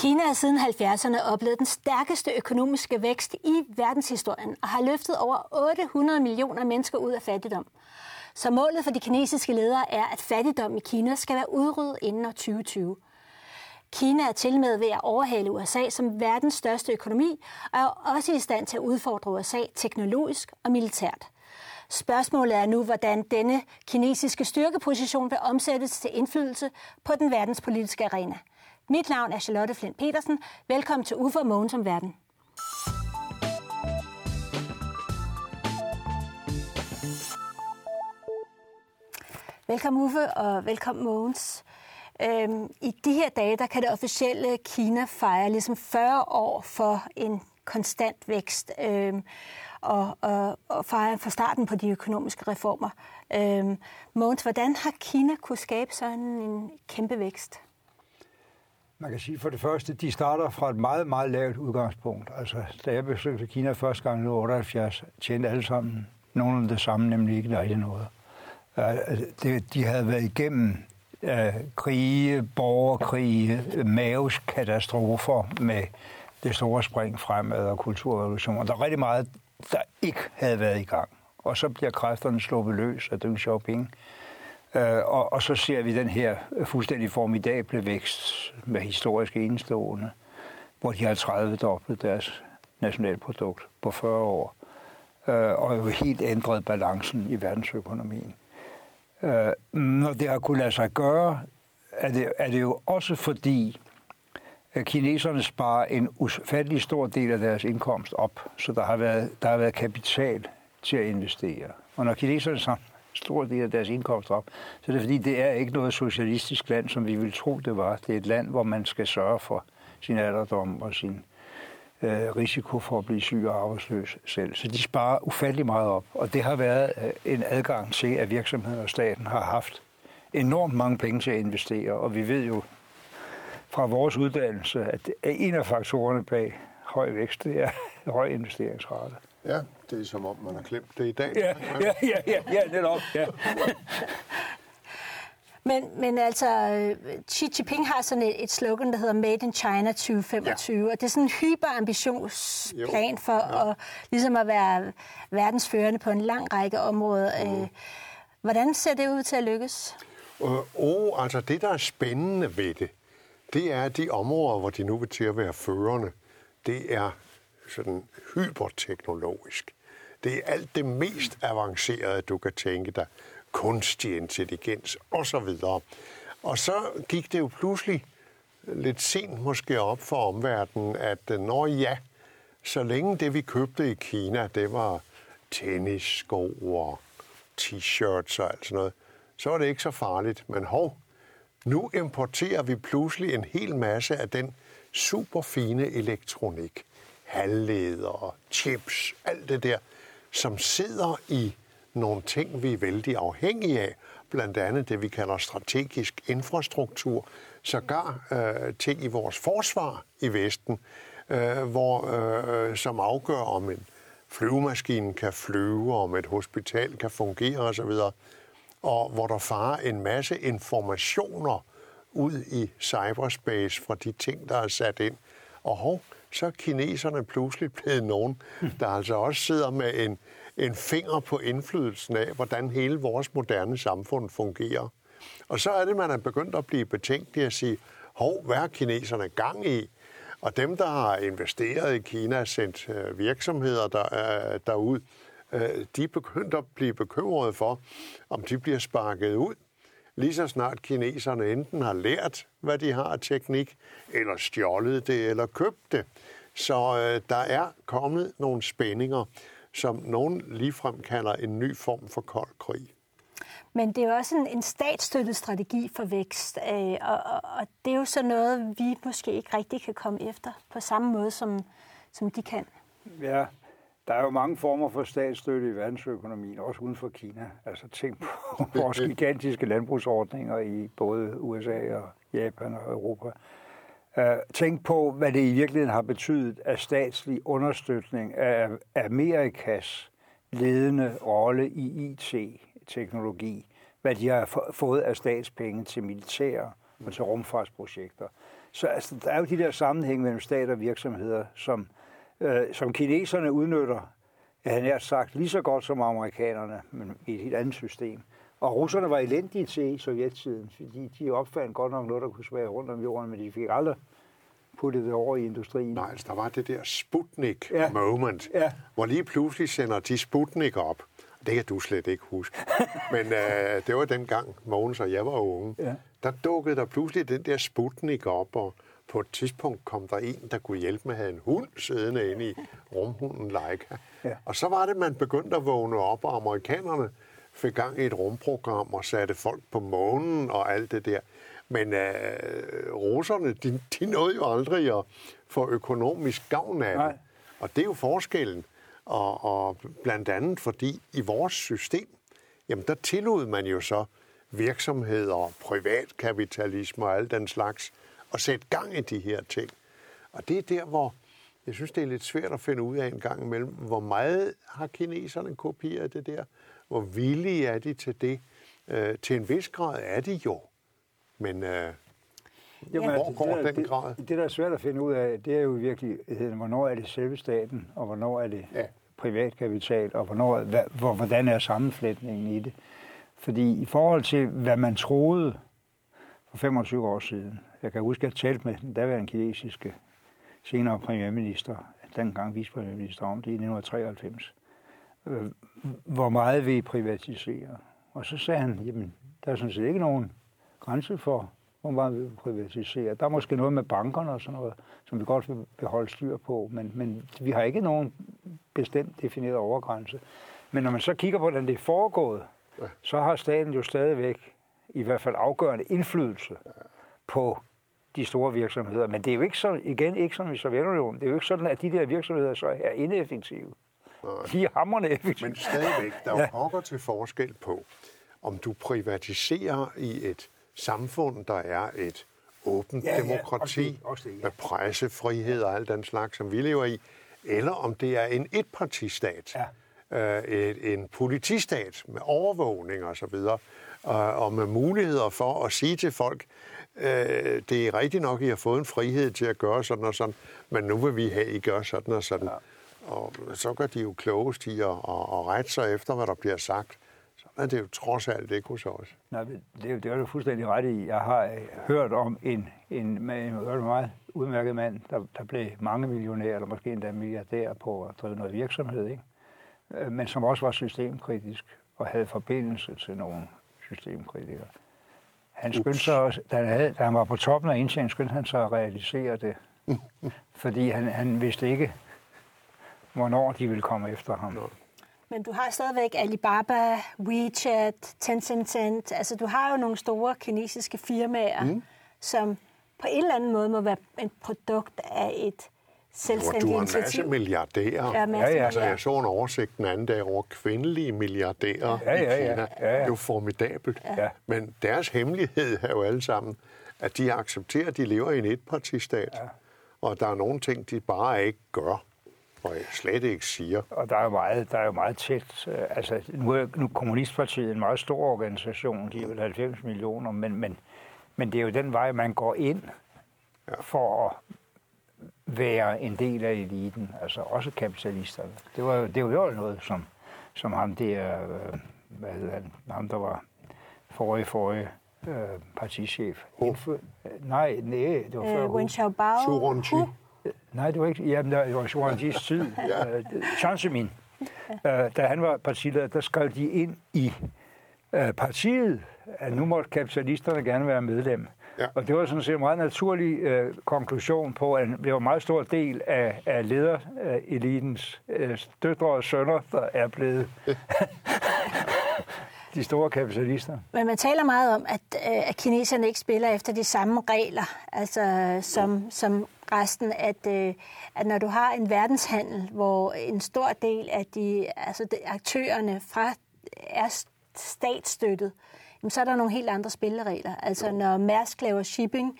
Kina har siden 70'erne oplevet den stærkeste økonomiske vækst i verdenshistorien og har løftet over 800 millioner mennesker ud af fattigdom. Så målet for de kinesiske ledere er, at fattigdom i Kina skal være udryddet inden år 2020. Kina er til med ved at overhale USA som verdens største økonomi, og er også i stand til at udfordre USA teknologisk og militært. Spørgsmålet er nu, hvordan denne kinesiske styrkeposition vil omsættes til indflydelse på den verdenspolitiske arena. Mit navn er Charlotte Flint Petersen. Velkommen til Ufo Mogens om verden. Velkommen Uffe, og velkommen Mogens. Øhm, I de her dage, der kan det officielle Kina fejre ligesom 40 år for en konstant vækst øhm, og, og, og fejre for starten på de økonomiske reformer. Øhm, Mogens, hvordan har Kina kunne skabe sådan en kæmpe vækst? Man kan sige for det første, de starter fra et meget, meget lavt udgangspunkt. Altså, da jeg besøgte Kina første gang i 78, tjente alle sammen nogenlunde det samme, nemlig ikke rigtig noget. Øh, altså, de havde været igennem øh, krige, borgerkrige, maveskatastrofer med det store spring fremad og kulturrevolutioner. Der er rigtig meget, der ikke havde været i gang. Og så bliver kræfterne sluppet løs af Deng Xiaoping. Øh, og, og så ser vi den her fuldstændig formidable vækst med historisk enestående, hvor de har 30 dobbelt deres nationalprodukt på 40 år, øh, og jo helt ændret balancen i verdensøkonomien. Øh, når det har kunnet lade sig gøre, er det, er det jo også fordi, at kineserne sparer en ufattelig stor del af deres indkomst op, så der har været, der har været kapital til at investere. Og når kineserne så stor del af deres indkomst op, så er fordi, det er ikke noget socialistisk land, som vi ville tro, det var. Det er et land, hvor man skal sørge for sin alderdom og sin øh, risiko for at blive syg og arbejdsløs selv. Så de sparer ufattelig meget op, og det har været øh, en adgang til, at virksomheden og staten har haft enormt mange penge til at investere, og vi ved jo fra vores uddannelse, at en af faktorerne bag høj vækst, det er høj investeringsrate. Ja, det er som om, man har glemt det i dag. Ja, ja, ja, ja, ja netop. Ja. Men, men altså, Xi Jinping har sådan et, et slogan, der hedder Made in China 2025, ja. og det er sådan en hyperambitionsplan for ja. at, ligesom at være verdensførende på en lang række områder. Mm. Hvordan ser det ud til at lykkes? Øh, oh, altså det, der er spændende ved det, det er de områder, hvor de nu vil til at være førende. Det er sådan hyperteknologisk. Det er alt det mest avancerede, du kan tænke dig kunstig intelligens osv. Og så gik det jo pludselig lidt sent måske op for omverdenen, at øh, når ja, så længe det vi købte i Kina, det var tennissko og t-shirts og alt sådan noget, så var det ikke så farligt. Men hov, nu importerer vi pludselig en hel masse af den super fine elektronik, halvleder, chips, alt det der, som sidder i nogle ting, vi er vældig afhængige af, blandt andet det, vi kalder strategisk infrastruktur, sågar øh, ting i vores forsvar i Vesten, øh, hvor, øh, som afgør, om en flyvemaskine kan flyve, om et hospital kan fungere osv., og hvor der farer en masse informationer ud i cyberspace fra de ting, der er sat ind. Og hov, så er kineserne pludselig blevet nogen, der altså også sidder med en, en finger på indflydelsen af, hvordan hele vores moderne samfund fungerer. Og så er det, man er begyndt at blive betænkelig at sige, hov, hvad har kineserne gang i? Og dem, der har investeret i Kina, sendt øh, virksomheder der, øh, derud, øh, de er begyndt at blive bekymrede for, om de bliver sparket ud. Lige så snart kineserne enten har lært, hvad de har af teknik, eller stjålet det, eller købt det. Så øh, der er kommet nogle spændinger som nogen ligefrem kalder en ny form for kold krig. Men det er jo også en, en statsstøttet strategi for vækst, øh, og, og, og det er jo så noget, vi måske ikke rigtig kan komme efter på samme måde, som, som de kan. Ja, der er jo mange former for statsstøtte i verdensøkonomien, også uden for Kina. Altså tænk på vores gigantiske landbrugsordninger i både USA og Japan og Europa. Uh, tænk på, hvad det i virkeligheden har betydet af statslig understøtning af Amerikas ledende rolle i IT-teknologi. Hvad de har fået af statspenge til militær og til rumfartsprojekter. Så altså, der er jo de der sammenhæng mellem stat og virksomheder, som, øh, som kineserne udnytter, jeg har nært sagt, lige så godt som amerikanerne, men i et helt andet system. Og russerne var elendige til i sovjettiden, fordi de opfandt godt nok noget, der kunne svære rundt om jorden, men de fik aldrig puttet det over i industrien. Nej, altså der var det der Sputnik-moment, ja. ja. hvor lige pludselig sender de Sputnik op. Det kan du slet ikke huske. Men øh, det var dengang, Mogens og jeg var unge. Ja. Der dukkede der pludselig den der Sputnik op, og på et tidspunkt kom der en, der kunne hjælpe med at have en hund siddende inde i rumhunden Leica. Ja. Og så var det, man begyndte at vågne op, og amerikanerne fik gang i et rumprogram og satte folk på månen og alt det der. Men øh, russerne, de, de nåede jo aldrig at få økonomisk gavn af det. Og det er jo forskellen. Og, og blandt andet fordi i vores system, jamen der tillod man jo så virksomheder, privatkapitalisme og alt den slags, at sætte gang i de her ting. Og det er der, hvor jeg synes, det er lidt svært at finde ud af en gang imellem, hvor meget har kineserne kopieret det der? Hvor villige er de til det? Øh, til en vis grad er de jo. Men øh, Jamen, hvor går det, der, den grad? Det, det, der er svært at finde ud af, det er jo virkelig, hvornår er det selve staten, og hvornår er det ja. privatkapital, og hvornår, hvor, hvordan er sammenflætningen i det. Fordi i forhold til, hvad man troede for 25 år siden, jeg kan huske, at jeg talte med den daværende kinesiske senere premierminister, dengang vicepremierminister om det i 1993, øh, hvor meget vi privatiserer. Og så sagde han, jamen, der er sådan set ikke nogen grænse for, hvor meget vi privatiserer. Der er måske noget med bankerne og sådan noget, som vi godt vil beholde styr på, men, men vi har ikke nogen bestemt defineret overgrænse. Men når man så kigger på, hvordan det er foregået, ja. så har staten jo stadigvæk i hvert fald afgørende indflydelse på de store virksomheder. Men det er jo ikke så, igen ikke som i Sovjetunionen. Det er jo ikke sådan, at de der virksomheder så er ineffektive. Nej. De er hammerne effektive. Men stadigvæk, der er jo ja. til forskel på, om du privatiserer i et samfund, der er et åbent ja, demokrati ja, også det, også det, ja. med pressefrihed og alt den slags, som vi lever i, eller om det er en etpartistat, ja. øh, et, en politistat med overvågning og så videre, og, og med muligheder for at sige til folk, øh, det er rigtigt nok, I har fået en frihed til at gøre sådan og sådan, men nu vil vi have, at I gør sådan og sådan. Ja. Og så gør de jo klogest i at, at, at rette sig efter, hvad der bliver sagt. Så er det jo trods alt ikke hos os. Nej, det, det er du fuldstændig ret i. Jeg har øh, hørt om en, en, en, en meget udmærket mand, der, der blev mange millionærer, eller måske endda milliardær på at drive noget virksomhed, ikke? Øh, men som også var systemkritisk og havde forbindelse til nogle systemkritikere. Han skyndte sig, da han, havde, da han var på toppen af indtjeningen, skyndte han sig at realisere det. fordi han, han vidste ikke, hvornår de ville komme efter ham. Men du har stadigvæk Alibaba, WeChat, Tencent. Altså, du har jo nogle store kinesiske firmaer, mm. som på en eller anden måde må være et produkt af et selvstændigt Du har en masse milliardærer. Ja, masse ja, ja. Altså, jeg så en oversigt den anden dag over kvindelige milliardærer ja, ja, ja, i Kina. Ja, ja. Det er jo formidabelt. Ja. Men deres hemmelighed er jo alle sammen, at de accepterer, at de lever i en etpartistat. Ja. Og der er nogle ting, de bare ikke gør og jeg slet ikke siger. Og der er jo meget, der er jo meget tæt. Øh, altså, nu er nu Kommunistpartiet en meget stor organisation, de er vel 90 millioner, men, men, men det er jo den vej, man går ind ja. for at være en del af eliten, altså også kapitalisterne. Det var, det var jo noget, som, som ham der, øh, hvad hedder han, ham der var forrige, forrige øh, partichef. Indfø- nej, nej, det var før. Øh, Wen Xiaobao. Nej, det var ikke, jamen, det var Joranjis tid. ja. Chancemin. Uh, da han var partileder, der skrev de ind i uh, partiet, at nu måtte kapitalisterne gerne være medlem. Ja. Og det var sådan set en meget naturlig øh, konklusion på, at det var en meget stor del af, af lederelitens øh, døtre og sønner, der er blevet de store kapitalister. Men man taler meget om, at, øh, at kineserne ikke spiller efter de samme regler, altså som, som resten, at, øh, at når du har en verdenshandel, hvor en stor del af de, altså de aktørerne fra er statsstøttet, så er der nogle helt andre spilleregler. Altså når Mærsk laver shipping,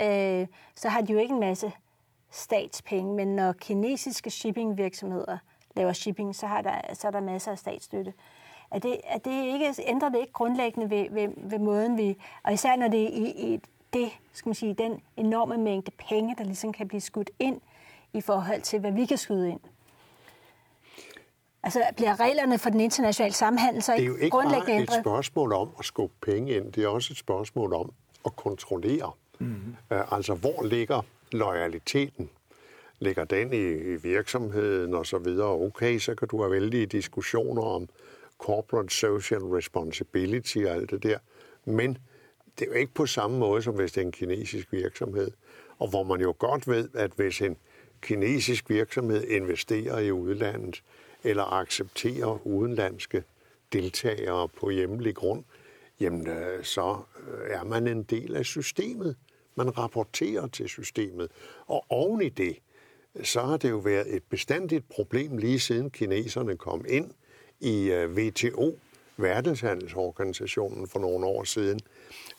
øh, så har de jo ikke en masse statspenge, men når kinesiske shippingvirksomheder laver shipping, så, har der, så er der masser af statsstøtte. Er det, er det ikke, ændrer det ikke grundlæggende ved, ved, ved måden, vi... Og især når det er i, i et det, skal man sige, den enorme mængde penge, der ligesom kan blive skudt ind i forhold til, hvad vi kan skyde ind. Altså, bliver reglerne for den internationale samhandel så Det er ikke jo ikke grundlæggende bare et ændret? spørgsmål om at skubbe penge ind, det er også et spørgsmål om at kontrollere. Mm. Uh, altså, hvor ligger loyaliteten? Ligger den i, i virksomheden og så videre? Okay, så kan du have vældige diskussioner om corporate social responsibility og alt det der. Men det er jo ikke på samme måde, som hvis det er en kinesisk virksomhed. Og hvor man jo godt ved, at hvis en kinesisk virksomhed investerer i udlandet, eller accepterer udenlandske deltagere på hjemlig grund, jamen øh, så øh, er man en del af systemet. Man rapporterer til systemet. Og oven i det, så har det jo været et bestandigt problem lige siden kineserne kom ind i øh, WTO, verdenshandelsorganisationen for nogle år siden,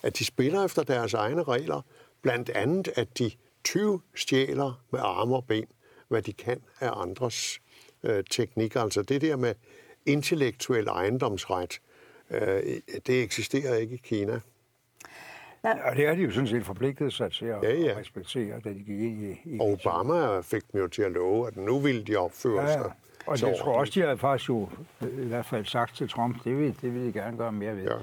at de spiller efter deres egne regler, blandt andet at de 20 stjæler med arme og ben, hvad de kan af andres øh, teknikker. Altså det der med intellektuel ejendomsret, øh, det eksisterer ikke i Kina. Og det er de jo sådan set forpligtet sig til at Ja, ja. respektere, da de gik ind i, i Obama fik dem jo til at love, at nu ville de opføre Ja, ja. sig. Og det tror jeg også, de har faktisk jo øh, i hvert fald sagt til Trump, det vil, det vil de gerne gøre mere ved. Ja.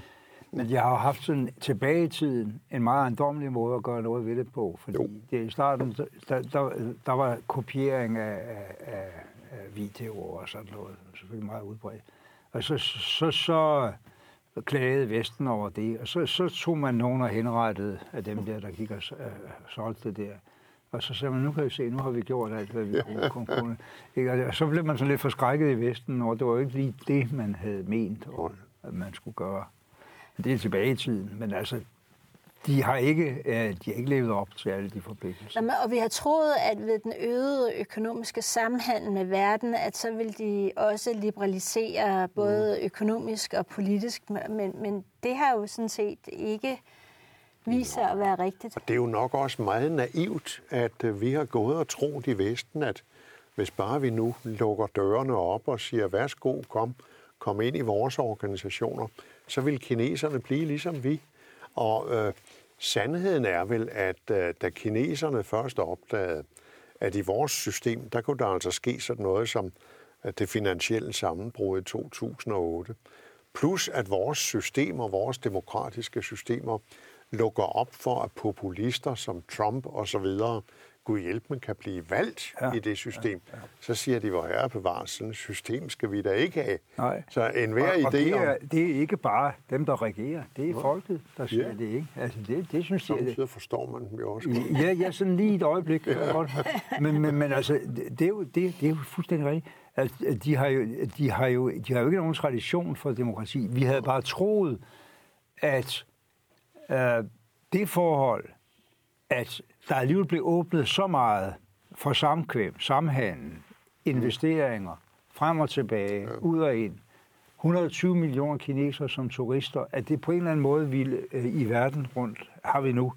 Men de har jo haft sådan tilbage i tiden en meget ejendommelig måde at gøre noget ved det på. Fordi Jo. det, i starten, der, der, der var kopiering af, af videoer og sådan noget. Selvfølgelig meget udbredt. Og så, så, så klagede Vesten over det, og så, så tog man nogen og henrettede af dem der, der gik og uh, solgte det der. Og så sagde man, nu kan vi se, nu har vi gjort alt, hvad vi kunne. kunne, kunne. Ikke? Og så blev man sådan lidt forskrækket i Vesten, og det var jo ikke lige det, man havde ment, og, at man skulle gøre. Det er tilbage i tiden, men altså, de har ikke, øh, de har ikke levet op til alle de forpligtelser. Jamen, Og vi har troet, at ved den øgede økonomiske samhandel med verden, at så vil de også liberalisere både økonomisk og politisk, men, men det har jo sådan set ikke vist sig at være rigtigt. Og det er jo nok også meget naivt, at øh, vi har gået og troet i Vesten, at hvis bare vi nu lukker dørene op og siger, værsgo, kom, kom ind i vores organisationer, så vil kineserne blive ligesom vi. Og øh, sandheden er vel, at øh, da kineserne først opdagede, at i vores system, der kunne der altså ske sådan noget som øh, det finansielle sammenbrud i 2008. Plus at vores systemer, vores demokratiske systemer, lukker op for, at populister som Trump og så videre, Gud hjælp, man kan blive valgt Ja, ja, i det system. Ja, ja. Så siger de, hvor herre bevares, sådan et system skal vi da ikke have. Nej. Så enhver og, og idé det, er, om, det er ikke bare dem, der regerer. Det er folket, der siger Ja. det, ikke? Altså, det, det synes jeg... samtidig forstår man dem jo også. Ja, ja, sådan lige et øjeblik. Ja. Men, men, men altså, det det er jo, det, det er jo fuldstændig rigtigt. Altså, de, har jo, de, har jo, de har jo ikke nogen tradition for demokrati. Vi havde bare troet, at øh, det forhold, at der alligevel blev åbnet så meget for samkvem, samhandel, investeringer, frem og tilbage, ja. ud og ind, 120 millioner kinesere som turister, at det på en eller anden måde ville øh, i verden rundt, har vi nu,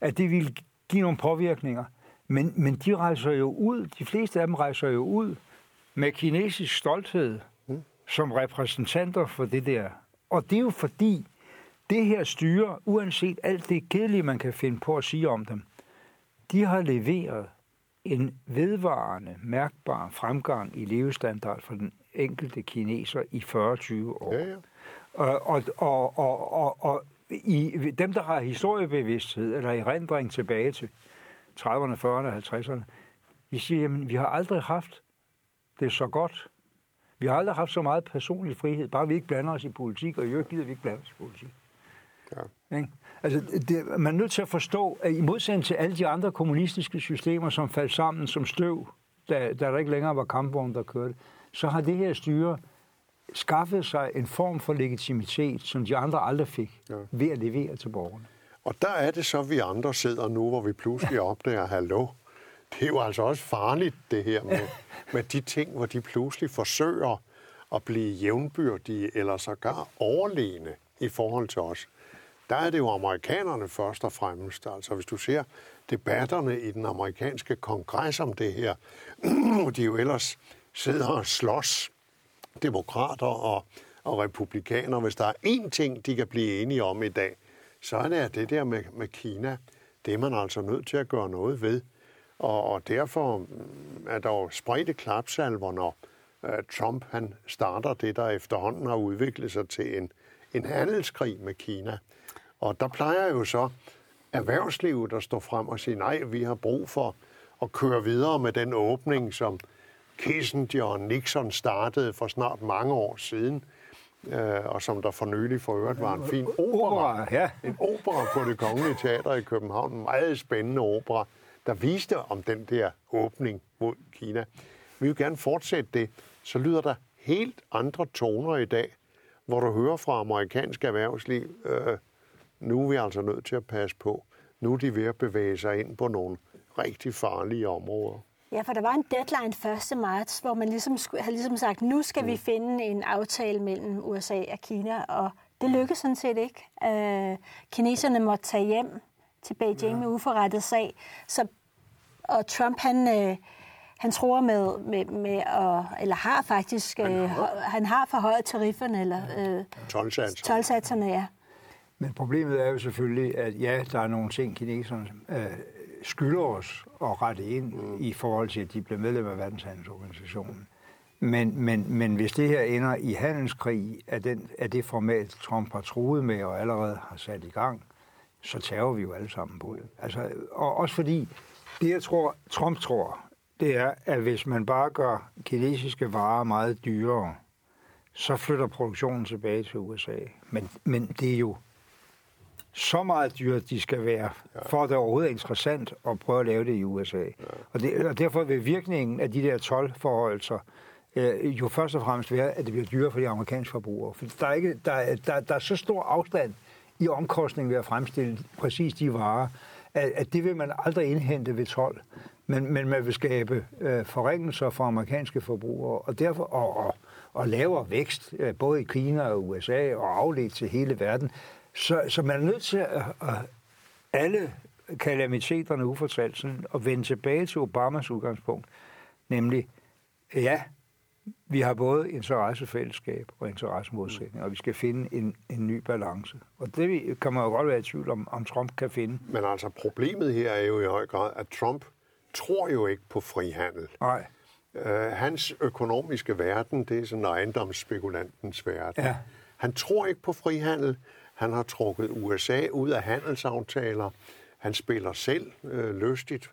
at det ville give nogle påvirkninger. Men, men de rejser jo ud, de fleste af dem rejser jo ud med kinesisk stolthed som repræsentanter for det der. Og det er jo fordi, det her styre, uanset alt det kedelige, man kan finde på at sige om dem, de har leveret en vedvarende, mærkbar fremgang i levestandard for den enkelte kineser i 40-20 år. Ja, ja. Og, og, og, og, og, og i, dem, der har historiebevidsthed eller erindring tilbage til 30'erne, 40'erne, 50'erne, de siger, jamen, vi har aldrig haft det så godt. Vi har aldrig haft så meget personlig frihed, bare vi ikke blander os i politik, og i øvrigt gider vi ikke blande os i politik. Ja. Ikke? Altså, det, man er nødt til at forstå, at i modsætning til alle de andre kommunistiske systemer, som faldt sammen som støv, da, da der ikke længere var kampvogne, der kørte, så har det her styre skaffet sig en form for legitimitet, som de andre aldrig fik, ja. ved at levere til borgerne. Og der er det så, vi andre sidder nu, hvor vi pludselig opdager, hallo, det er jo altså også farligt, det her med, med de ting, hvor de pludselig forsøger at blive jævnbyrdige eller sågar overlegne i forhold til os. Der er det jo amerikanerne først og fremmest. Altså hvis du ser debatterne i den amerikanske kongres om det her, hvor de jo ellers sidder og slås, demokrater og, og republikanere. Hvis der er én ting, de kan blive enige om i dag, så er det det der med, med Kina, det er man altså nødt til at gøre noget ved. Og, og derfor mm, er der jo spredte klapsalver, når uh, Trump han starter det, der efterhånden har udviklet sig til en, en handelskrig med Kina. Og der plejer jo så erhvervslivet at stå frem og sige, nej, vi har brug for at køre videre med den åbning, som Kissinger og Nixon startede for snart mange år siden, øh, og som der for nylig for øvrigt var en fin opera. ja. En opera på det Kongelige Teater i København. En meget spændende opera, der viste om den der åbning mod Kina. Vi vil gerne fortsætte det. Så lyder der helt andre toner i dag, hvor du hører fra amerikansk erhvervsliv, øh, nu er vi altså nødt til at passe på. Nu er de ved at bevæge sig ind på nogle rigtig farlige områder. Ja, for der var en deadline 1. marts, hvor man ligesom havde ligesom sagt, nu skal mm. vi finde en aftale mellem USA og Kina, og det lykkedes sådan set ikke. Øh, kineserne måtte tage hjem til Beijing ja. med uforrettet sag, så, og Trump han... Øh, han tror med, med, med at, eller har faktisk, han øh, har, han har forhøjet tarifferne, eller øh, tolvsatserne. ja. Men problemet er jo selvfølgelig, at ja, der er nogle ting, kineserne øh, skylder os at rette ind mm. i forhold til, at de bliver medlem af verdenshandelsorganisationen. Men, men, men hvis det her ender i handelskrig af, den, af det format, Trump har truet med og allerede har sat i gang, så tager vi jo alle sammen på det. Altså, og også fordi, det jeg tror, Trump tror, det er, at hvis man bare gør kinesiske varer meget dyrere, så flytter produktionen tilbage til USA. Men, men det er jo så meget dyrt, de skal være, for at det overhovedet er interessant at prøve at lave det i USA. Ja. Og, det, og derfor vil virkningen af de der 12-forholdelser øh, jo først og fremmest være, at det bliver dyrere for de amerikanske forbrugere. For der er, ikke, der, der, der er så stor afstand i omkostningen ved at fremstille præcis de varer, at, at det vil man aldrig indhente ved 12. Men, men man vil skabe øh, forringelser for amerikanske forbrugere, og derfor og, og, og lavere vækst, øh, både i Kina og USA, og afledt til hele verden. Så, så man er nødt til at, at alle kalamiteterne ufortalt sådan, at vende tilbage til Obamas udgangspunkt, nemlig, ja, vi har både interessefællesskab og interessemodsætning, og vi skal finde en, en ny balance. Og det kan man jo godt være i tvivl om, om Trump kan finde. Men altså, problemet her er jo i høj grad, at Trump tror jo ikke på frihandel. Nej. Uh, hans økonomiske verden, det er sådan ejendomsspekulantens verden. Ja. Han tror ikke på frihandel. Han har trukket USA ud af handelsaftaler. Han spiller selv øh, lystigt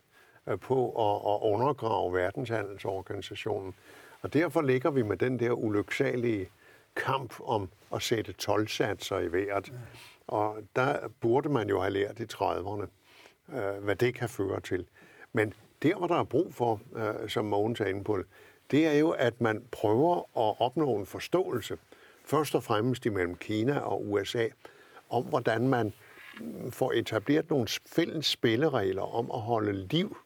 øh, på at, at undergrave verdenshandelsorganisationen. Og derfor ligger vi med den der ulyksalige kamp om at sætte tolvsatser i vejret. Og der burde man jo have lært i 30'erne, øh, hvad det kan føre til. Men der, hvor der er brug for, øh, som Mogens er inde på, det er jo, at man prøver at opnå en forståelse først og fremmest imellem Kina og USA, om hvordan man får etableret nogle fælles spilleregler om at holde liv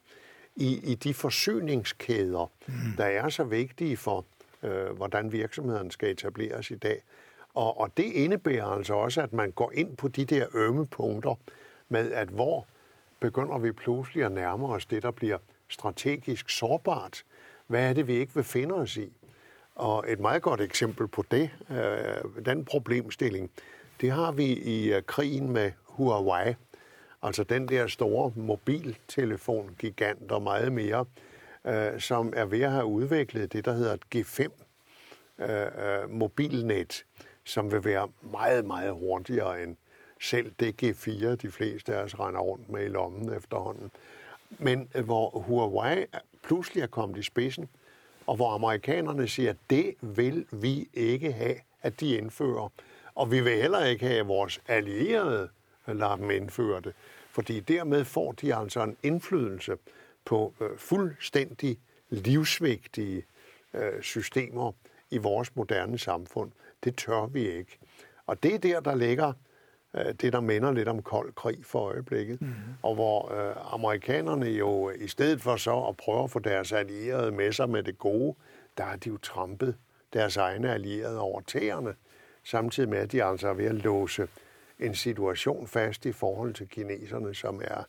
i, i de forsyningskæder, mm. der er så vigtige for, øh, hvordan virksomheden skal etableres i dag. Og, og det indebærer altså også, at man går ind på de der ømme punkter med, at hvor begynder vi pludselig at nærme os det, der bliver strategisk sårbart. Hvad er det, vi ikke vil finde os i? Og et meget godt eksempel på det, øh, den problemstilling, det har vi i øh, krigen med Huawei. Altså den der store mobiltelefon-gigant og meget mere, øh, som er ved at have udviklet det, der hedder et G5 øh, øh, mobilnet, som vil være meget, meget hurtigere end selv det G4, de fleste af os render rundt med i lommen efterhånden. Men hvor Huawei pludselig er kommet i spidsen, og hvor amerikanerne siger, at det vil vi ikke have, at de indfører. Og vi vil heller ikke have, at vores allierede lader dem indføre det. Fordi dermed får de altså en indflydelse på øh, fuldstændig livsvigtige øh, systemer i vores moderne samfund. Det tør vi ikke. Og det er der, der ligger det, der minder lidt om kold krig for øjeblikket. Mm. Og hvor øh, amerikanerne jo i stedet for så at prøve at få deres allierede med sig med det gode, der har de jo trampet deres egne allierede over tæerne samtidig med, at de altså er ved at låse en situation fast i forhold til kineserne, som er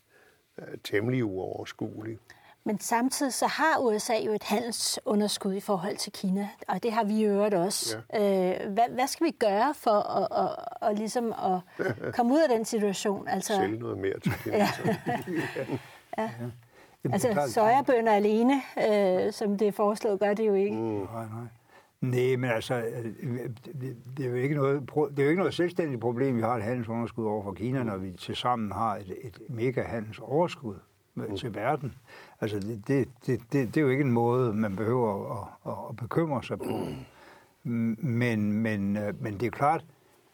øh, temmelig uoverskuelig. Men samtidig så har USA jo et handelsunderskud i forhold til Kina, og det har vi jo øvrigt også. Ja. Øh, hvad, hvad skal vi gøre for at, at, at, ligesom at komme ud af den situation? Altså, Sælge noget mere til Kina. ja. ja. ja. Altså, sojabønder alene, øh, som det er foreslået, gør det jo ikke. Mm. Nej, nej. Nej, men altså, øh, det er jo ikke noget, det er jo ikke noget selvstændigt problem, vi har et handelsunderskud over for Kina, når vi til sammen har et, et mega handelsoverskud. Til verden. Altså, det, det, det, det, er jo ikke en måde, man behøver at, at, at bekymre sig på. Men, men, øh, men det er klart,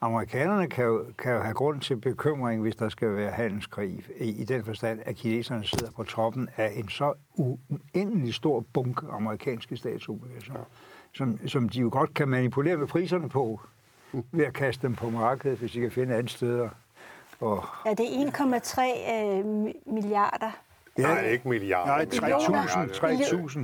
amerikanerne kan jo, kan jo have grund til bekymring, hvis der skal være handelskrig, i, i den forstand, at kineserne sidder på toppen af en så uendelig stor bunke amerikanske statsobligationer. Ja som, som de jo godt kan manipulere med priserne på, ved at kaste dem på markedet, hvis de kan finde andre steder. Og... Ja, det er 1,3 øh, milliarder. Ja, Nej, ikke milliarder. Nej, 3.000. 3.000.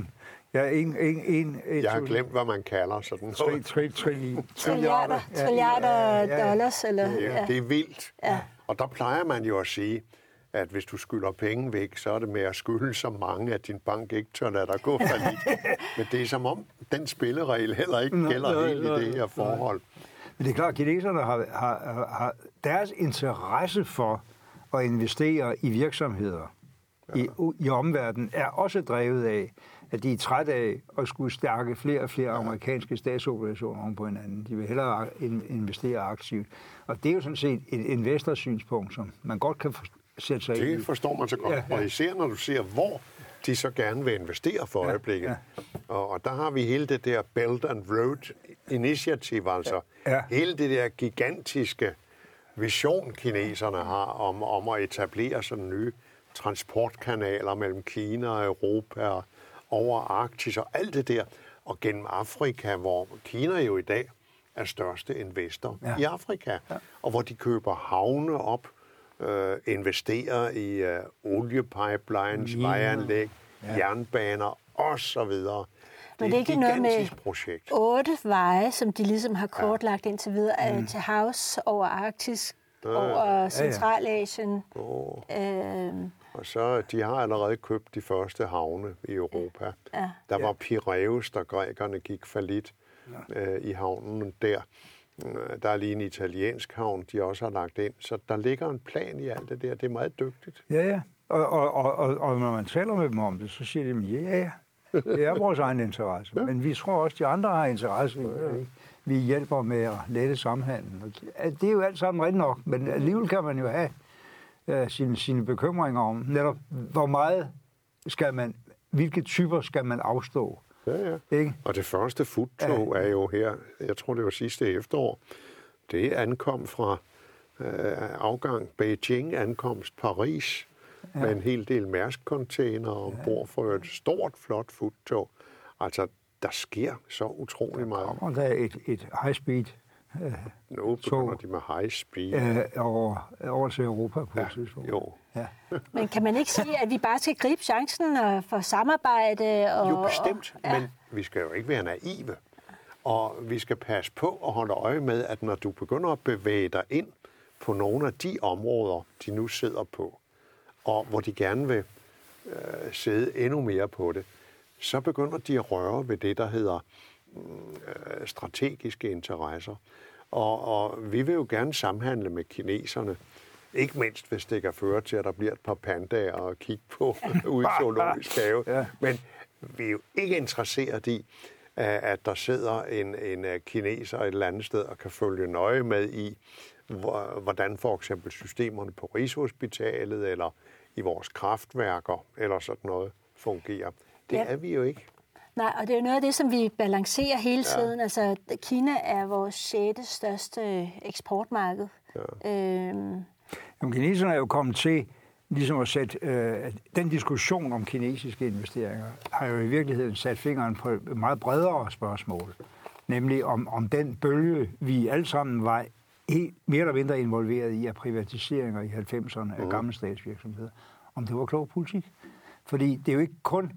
Ja, en, en, en, en, Jeg har glemt, hvad man kalder sådan noget. 3, 3, 3, trilliarder. Trilliarder dollars. Eller, ja, det er vildt. Ja. Og der plejer man jo at sige, at hvis du skylder penge væk, så er det med at skylde så mange, at din bank ikke tør lade dig gå for lidt. Men det er som om, den spilleregel heller ikke gælder helt i det her forhold. Men det er klart, at kineserne har, har, har deres interesse for at investere i virksomheder ja. I, i omverdenen er også drevet af, at de er trætte af at skulle stærke flere og flere amerikanske statsobligationer oven på hinanden. De vil hellere investere aktivt. Og det er jo sådan set et investorsynspunkt, som man godt kan sætte sig det ind Det forstår man så godt. Ja, ja. Og især når du ser, hvor de så gerne vil investere for ja, øjeblikket. Ja. Og, og der har vi hele det der Belt and Road Initiative, altså ja. hele det der gigantiske vision, kineserne har om, om at etablere sådan nye transportkanaler mellem Kina og Europa og over Arktis og alt det der. Og gennem Afrika, hvor Kina jo i dag er største investor ja. i Afrika, ja. og hvor de køber havne op, øh, investerer i øh, oliepipelines, ja. vejanlæg, ja. jernbaner osv. Men det er ikke noget med projekt. otte veje, som de ligesom har kortlagt ja. indtil videre, mm. til havs over Arktis, ja. over Centralasien. Ja, ja. Øh, og så, de har allerede købt de første havne i Europa. Ja. Der var Piraeus, der grækerne gik for lidt ja. øh, i havnen der. Øh, der er lige en italiensk havn, de også har lagt ind. Så der ligger en plan i alt det der. Det er meget dygtigt. Ja, ja. Og, og, og, og, og når man taler med dem om det, så siger de, ja, ja, det er vores egen interesse. Ja. Men vi tror også, at de andre har interesse. Ja. Vi hjælper med at lette samhandlen. Det er jo alt sammen rigtigt nok, men alligevel kan man jo have uh, sine, sine bekymringer om netop, hvor meget skal man, hvilke typer skal man afstå Ja, ja. Ikke? Og det første futtog ja. er jo her, jeg tror det var sidste efterår, det ankom fra øh, afgang Beijing, ankomst Paris, ja. med en hel del Mærsk-container ombord for et stort, flot futtog. Altså, der sker så utrolig meget. Der kommer der et, et high-speed øh, nu begynder de med high speed. Øh, over, over til Europa på ja, et tidspunkt. Jo. Ja. Men kan man ikke sige, at vi bare skal gribe chancen og få samarbejde? Og, jo, bestemt. Og, ja. Men vi skal jo ikke være naive. Og vi skal passe på og holde øje med, at når du begynder at bevæge dig ind på nogle af de områder, de nu sidder på, og hvor de gerne vil øh, sidde endnu mere på det, så begynder de at røre ved det, der hedder strategiske interesser. Og, og vi vil jo gerne samhandle med kineserne. Ikke mindst, hvis det kan føre til, at der bliver et par pandaer at kigge på ude i zoologisk have. Ja. Men vi er jo ikke interesseret i, at der sidder en, en øh, kineser et eller andet sted og kan følge nøje med i, hvordan for eksempel systemerne på Rigshospitalet eller i vores kraftværker eller sådan noget fungerer. Det ja. er vi jo ikke. Nej, og det er jo noget af det, som vi balancerer hele tiden. Ja. Altså, Kina er vores sjette største eksportmarked. Ja. Øhm. Jamen, kineserne er jo kommet til ligesom at sætte øh, den diskussion om kinesiske investeringer, har jo i virkeligheden sat fingeren på et meget bredere spørgsmål. Nemlig om, om den bølge, vi alle sammen var helt, mere eller mindre involveret i af privatiseringer i 90'erne af mm. gamle statsvirksomheder, om det var klog politik. Fordi det er jo ikke kun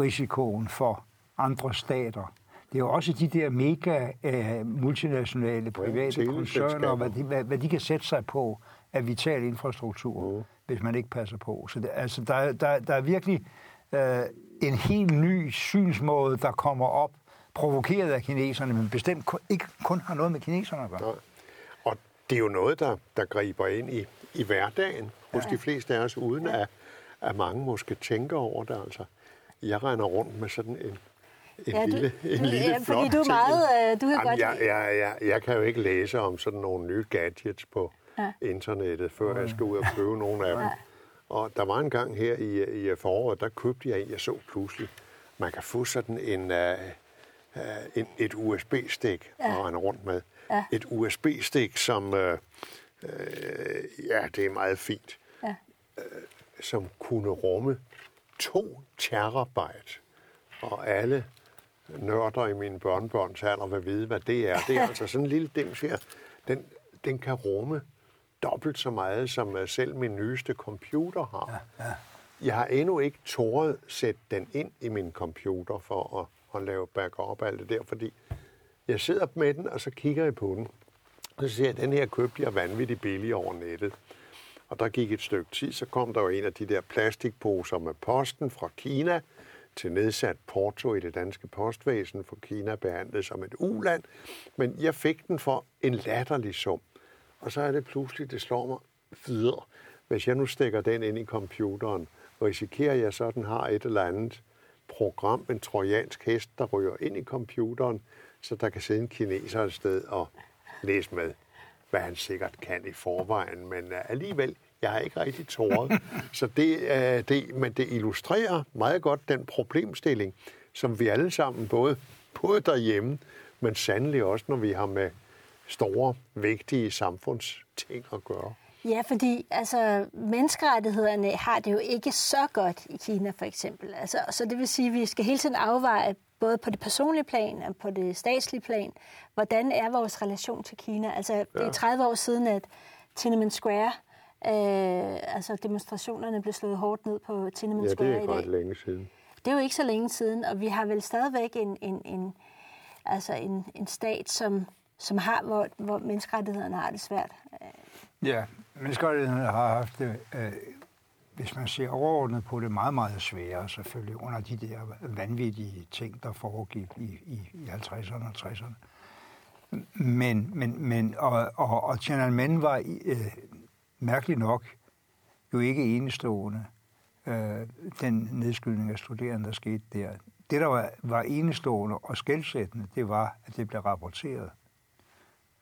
risikoen for andre stater. Det er jo også de der mega uh, multinationale private ja, koncerner, hvad de, hvad, hvad de kan sætte sig på af vital infrastruktur, mm. hvis man ikke passer på. Så det, altså, der, der, der er virkelig øh, en helt ny synsmåde, der kommer op, provokeret af kineserne, men bestemt kun, ikke kun har noget med kineserne at gøre. Nej. Og det er jo noget, der, der griber ind i, i hverdagen hos ja. de fleste af os, uden at, at mange måske tænker over det. Altså, jeg render rundt med sådan en, en Ja, du- lille, en lille ja, flot fordi du er meget, øh, du kan Jamen, godt jeg, jeg, jeg, jeg kan jo ikke læse om sådan nogle nye gadgets på Ja. internettet, før jeg skal ud og købe nogle af dem. Og der var en gang her i, i foråret, der købte jeg en, jeg så pludselig, man kan få sådan en, uh, uh, en et USB-stik ja. at rende rundt med. Ja. Et USB-stik, som, uh, uh, ja, det er meget fint, Ja. som kunne rumme 2 terabyte. Og alle nørder i mine børnebørns alder vil vide, hvad det er. Det er altså sådan en lille dims her. Den, den kan rumme dobbelt så meget, som øh, selv min nyeste computer har. Ja, ja. Jeg har endnu ikke tåret sætte den ind i min computer for at, at lave backup alt det der, fordi jeg sidder med den, og så kigger jeg på den. Og så siger jeg, at den her købte jeg vanvittigt billig over nettet. Og der gik et stykke tid, så kom der jo en af de der plastikposer med posten fra Kina til nedsat porto i det danske postvæsen, for Kina behandlet som et uland. Men jeg fik den for en latterlig sum. Og så er det pludselig, det slår mig videre. Hvis jeg nu stikker den ind i computeren, risikerer jeg så, at den har et eller andet program, en trojansk hest, der ryger ind i computeren, så der kan sidde en kineser et sted og læse med, hvad han sikkert kan i forvejen. Men øh, alligevel, jeg har ikke rigtig tåret. Så det, uh, det, men det illustrerer meget godt den problemstilling, som vi alle sammen, både, både derhjemme, men sandelig også, når vi har med store, vigtige samfundsting at gøre. Ja, fordi altså, menneskerettighederne har det jo ikke så godt i Kina, for eksempel. Altså, så det vil sige, at vi skal hele tiden afveje, både på det personlige plan og på det statslige plan, hvordan er vores relation til Kina. Altså, det er 30 år siden, at Tiananmen Square, øh, altså demonstrationerne blev slået hårdt ned på Tiananmen Ja, det Square er i ikke dag. ret længe siden. Det er jo ikke så længe siden, og vi har vel stadigvæk en, en, en, altså en, en stat, som, som har, hvor, hvor menneskerettighederne har det svært. Ja, menneskerettighederne har haft det, øh, hvis man ser overordnet på det, meget, meget sværere selvfølgelig under de der vanvittige ting, der foregik i, i, i 50'erne og 60'erne. Men, men, men og, og, og Tiananmen var øh, mærkeligt nok jo ikke enestående, øh, den nedskydning af studerende, der skete der. Det, der var, var enestående og skældsættende, det var, at det blev rapporteret.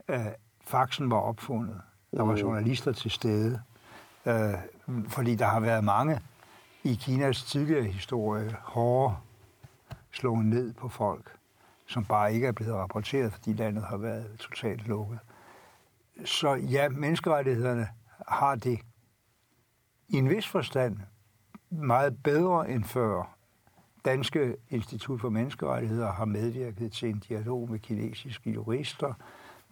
Øh, faxen var opfundet. Der var journalister til stede. Øh, fordi der har været mange i Kinas tidligere historie hårde slået ned på folk, som bare ikke er blevet rapporteret, fordi landet har været totalt lukket. Så ja, menneskerettighederne har det i en vis forstand meget bedre end før. Danske Institut for Menneskerettigheder har medvirket til en dialog med kinesiske jurister,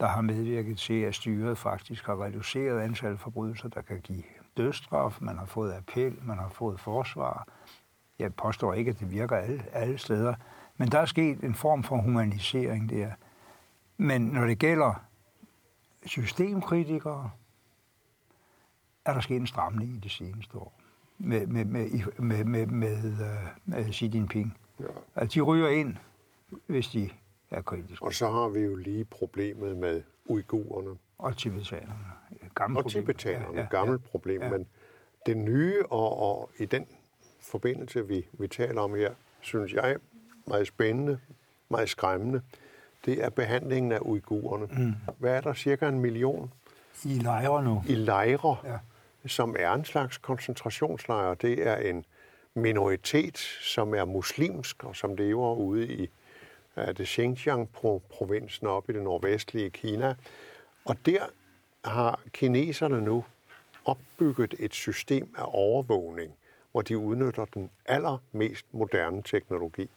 der har medvirket til, at styret faktisk har reduceret antallet af forbrydelser, der kan give dødsstraf. Man har fået appel, man har fået forsvar. Jeg påstår ikke, at det virker alle, alle steder, men der er sket en form for humanisering der. Men når det gælder systemkritikere, er der sket en stramning i det seneste år med, med, med, med, med, med, øh, med Xi Jinping. Ja. At de ryger ind, hvis de er kritiske. Og så har vi jo lige problemet med uigurerne Og tibetanerne. Gammel og problem. tibetanerne. Ja, ja, Gammelt ja. problem. Ja. Men det nye, og, og i den forbindelse, vi, vi taler om her, synes jeg, meget spændende, meget skræmmende, det er behandlingen af uigurerne. Mm. Hvad er der? Cirka en million I lejre nu. i lejre, Ja som er en slags koncentrationslejr. Det er en minoritet, som er muslimsk, og som lever ude i uh, det Xinjiang-provinsen oppe i det nordvestlige Kina. Og der har kineserne nu opbygget et system af overvågning, hvor de udnytter den allermest moderne teknologi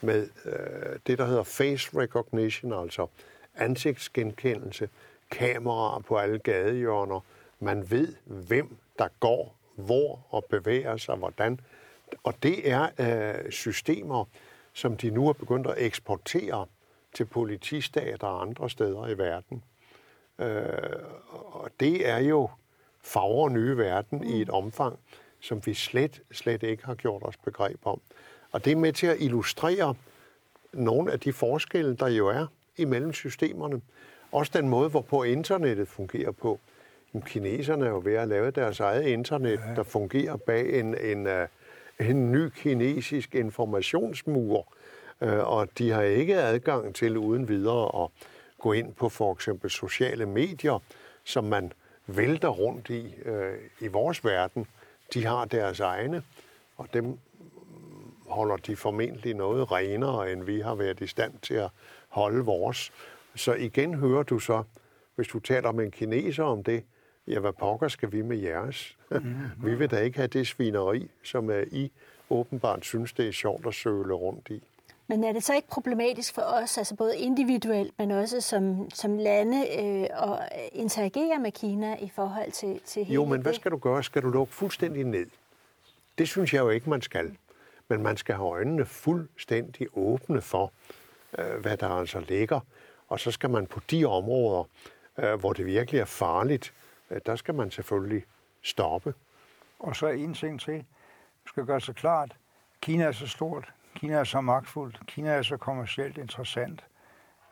med øh, det, der hedder face recognition, altså ansigtsgenkendelse, kameraer på alle gadehjørner. Man ved, hvem der går, hvor og bevæger sig, hvordan. Og det er øh, systemer, som de nu er begyndt at eksportere til politistater og andre steder i verden. Øh, og det er jo fagre nye verden i et omfang, som vi slet, slet ikke har gjort os begreb om. Og det er med til at illustrere nogle af de forskelle, der jo er imellem systemerne. Også den måde, hvorpå internettet fungerer på. Kineserne er jo ved at lave deres eget internet, ja. der fungerer bag en, en, øh, en ny kinesisk informationsmur. Øh, og de har ikke adgang til uden videre at gå ind på for eksempel sociale medier, som man vælter rundt i øh, i vores verden. De har deres egne, og dem holder de formentlig noget renere, end vi har været i stand til at holde vores. Så igen hører du så, hvis du taler med en kineser om det, ja, hvad pokker skal vi med jeres? Mm-hmm. vi vil da ikke have det svineri, som er I åbenbart synes, det er sjovt at søle rundt i. Men er det så ikke problematisk for os, altså både individuelt, men også som, som lande, øh, at interagere med Kina i forhold til, til hele Jo, men hvad det? skal du gøre? Skal du lukke fuldstændig ned? Det synes jeg jo ikke, man skal. Men man skal have øjnene fuldstændig åbne for, øh, hvad der altså ligger. Og så skal man på de områder, øh, hvor det virkelig er farligt, øh, der skal man selvfølgelig stoppe. Og så en ting til. Du skal gøre sig klart, Kina er så stort, Kina er så magtfuldt, Kina er så kommercielt interessant,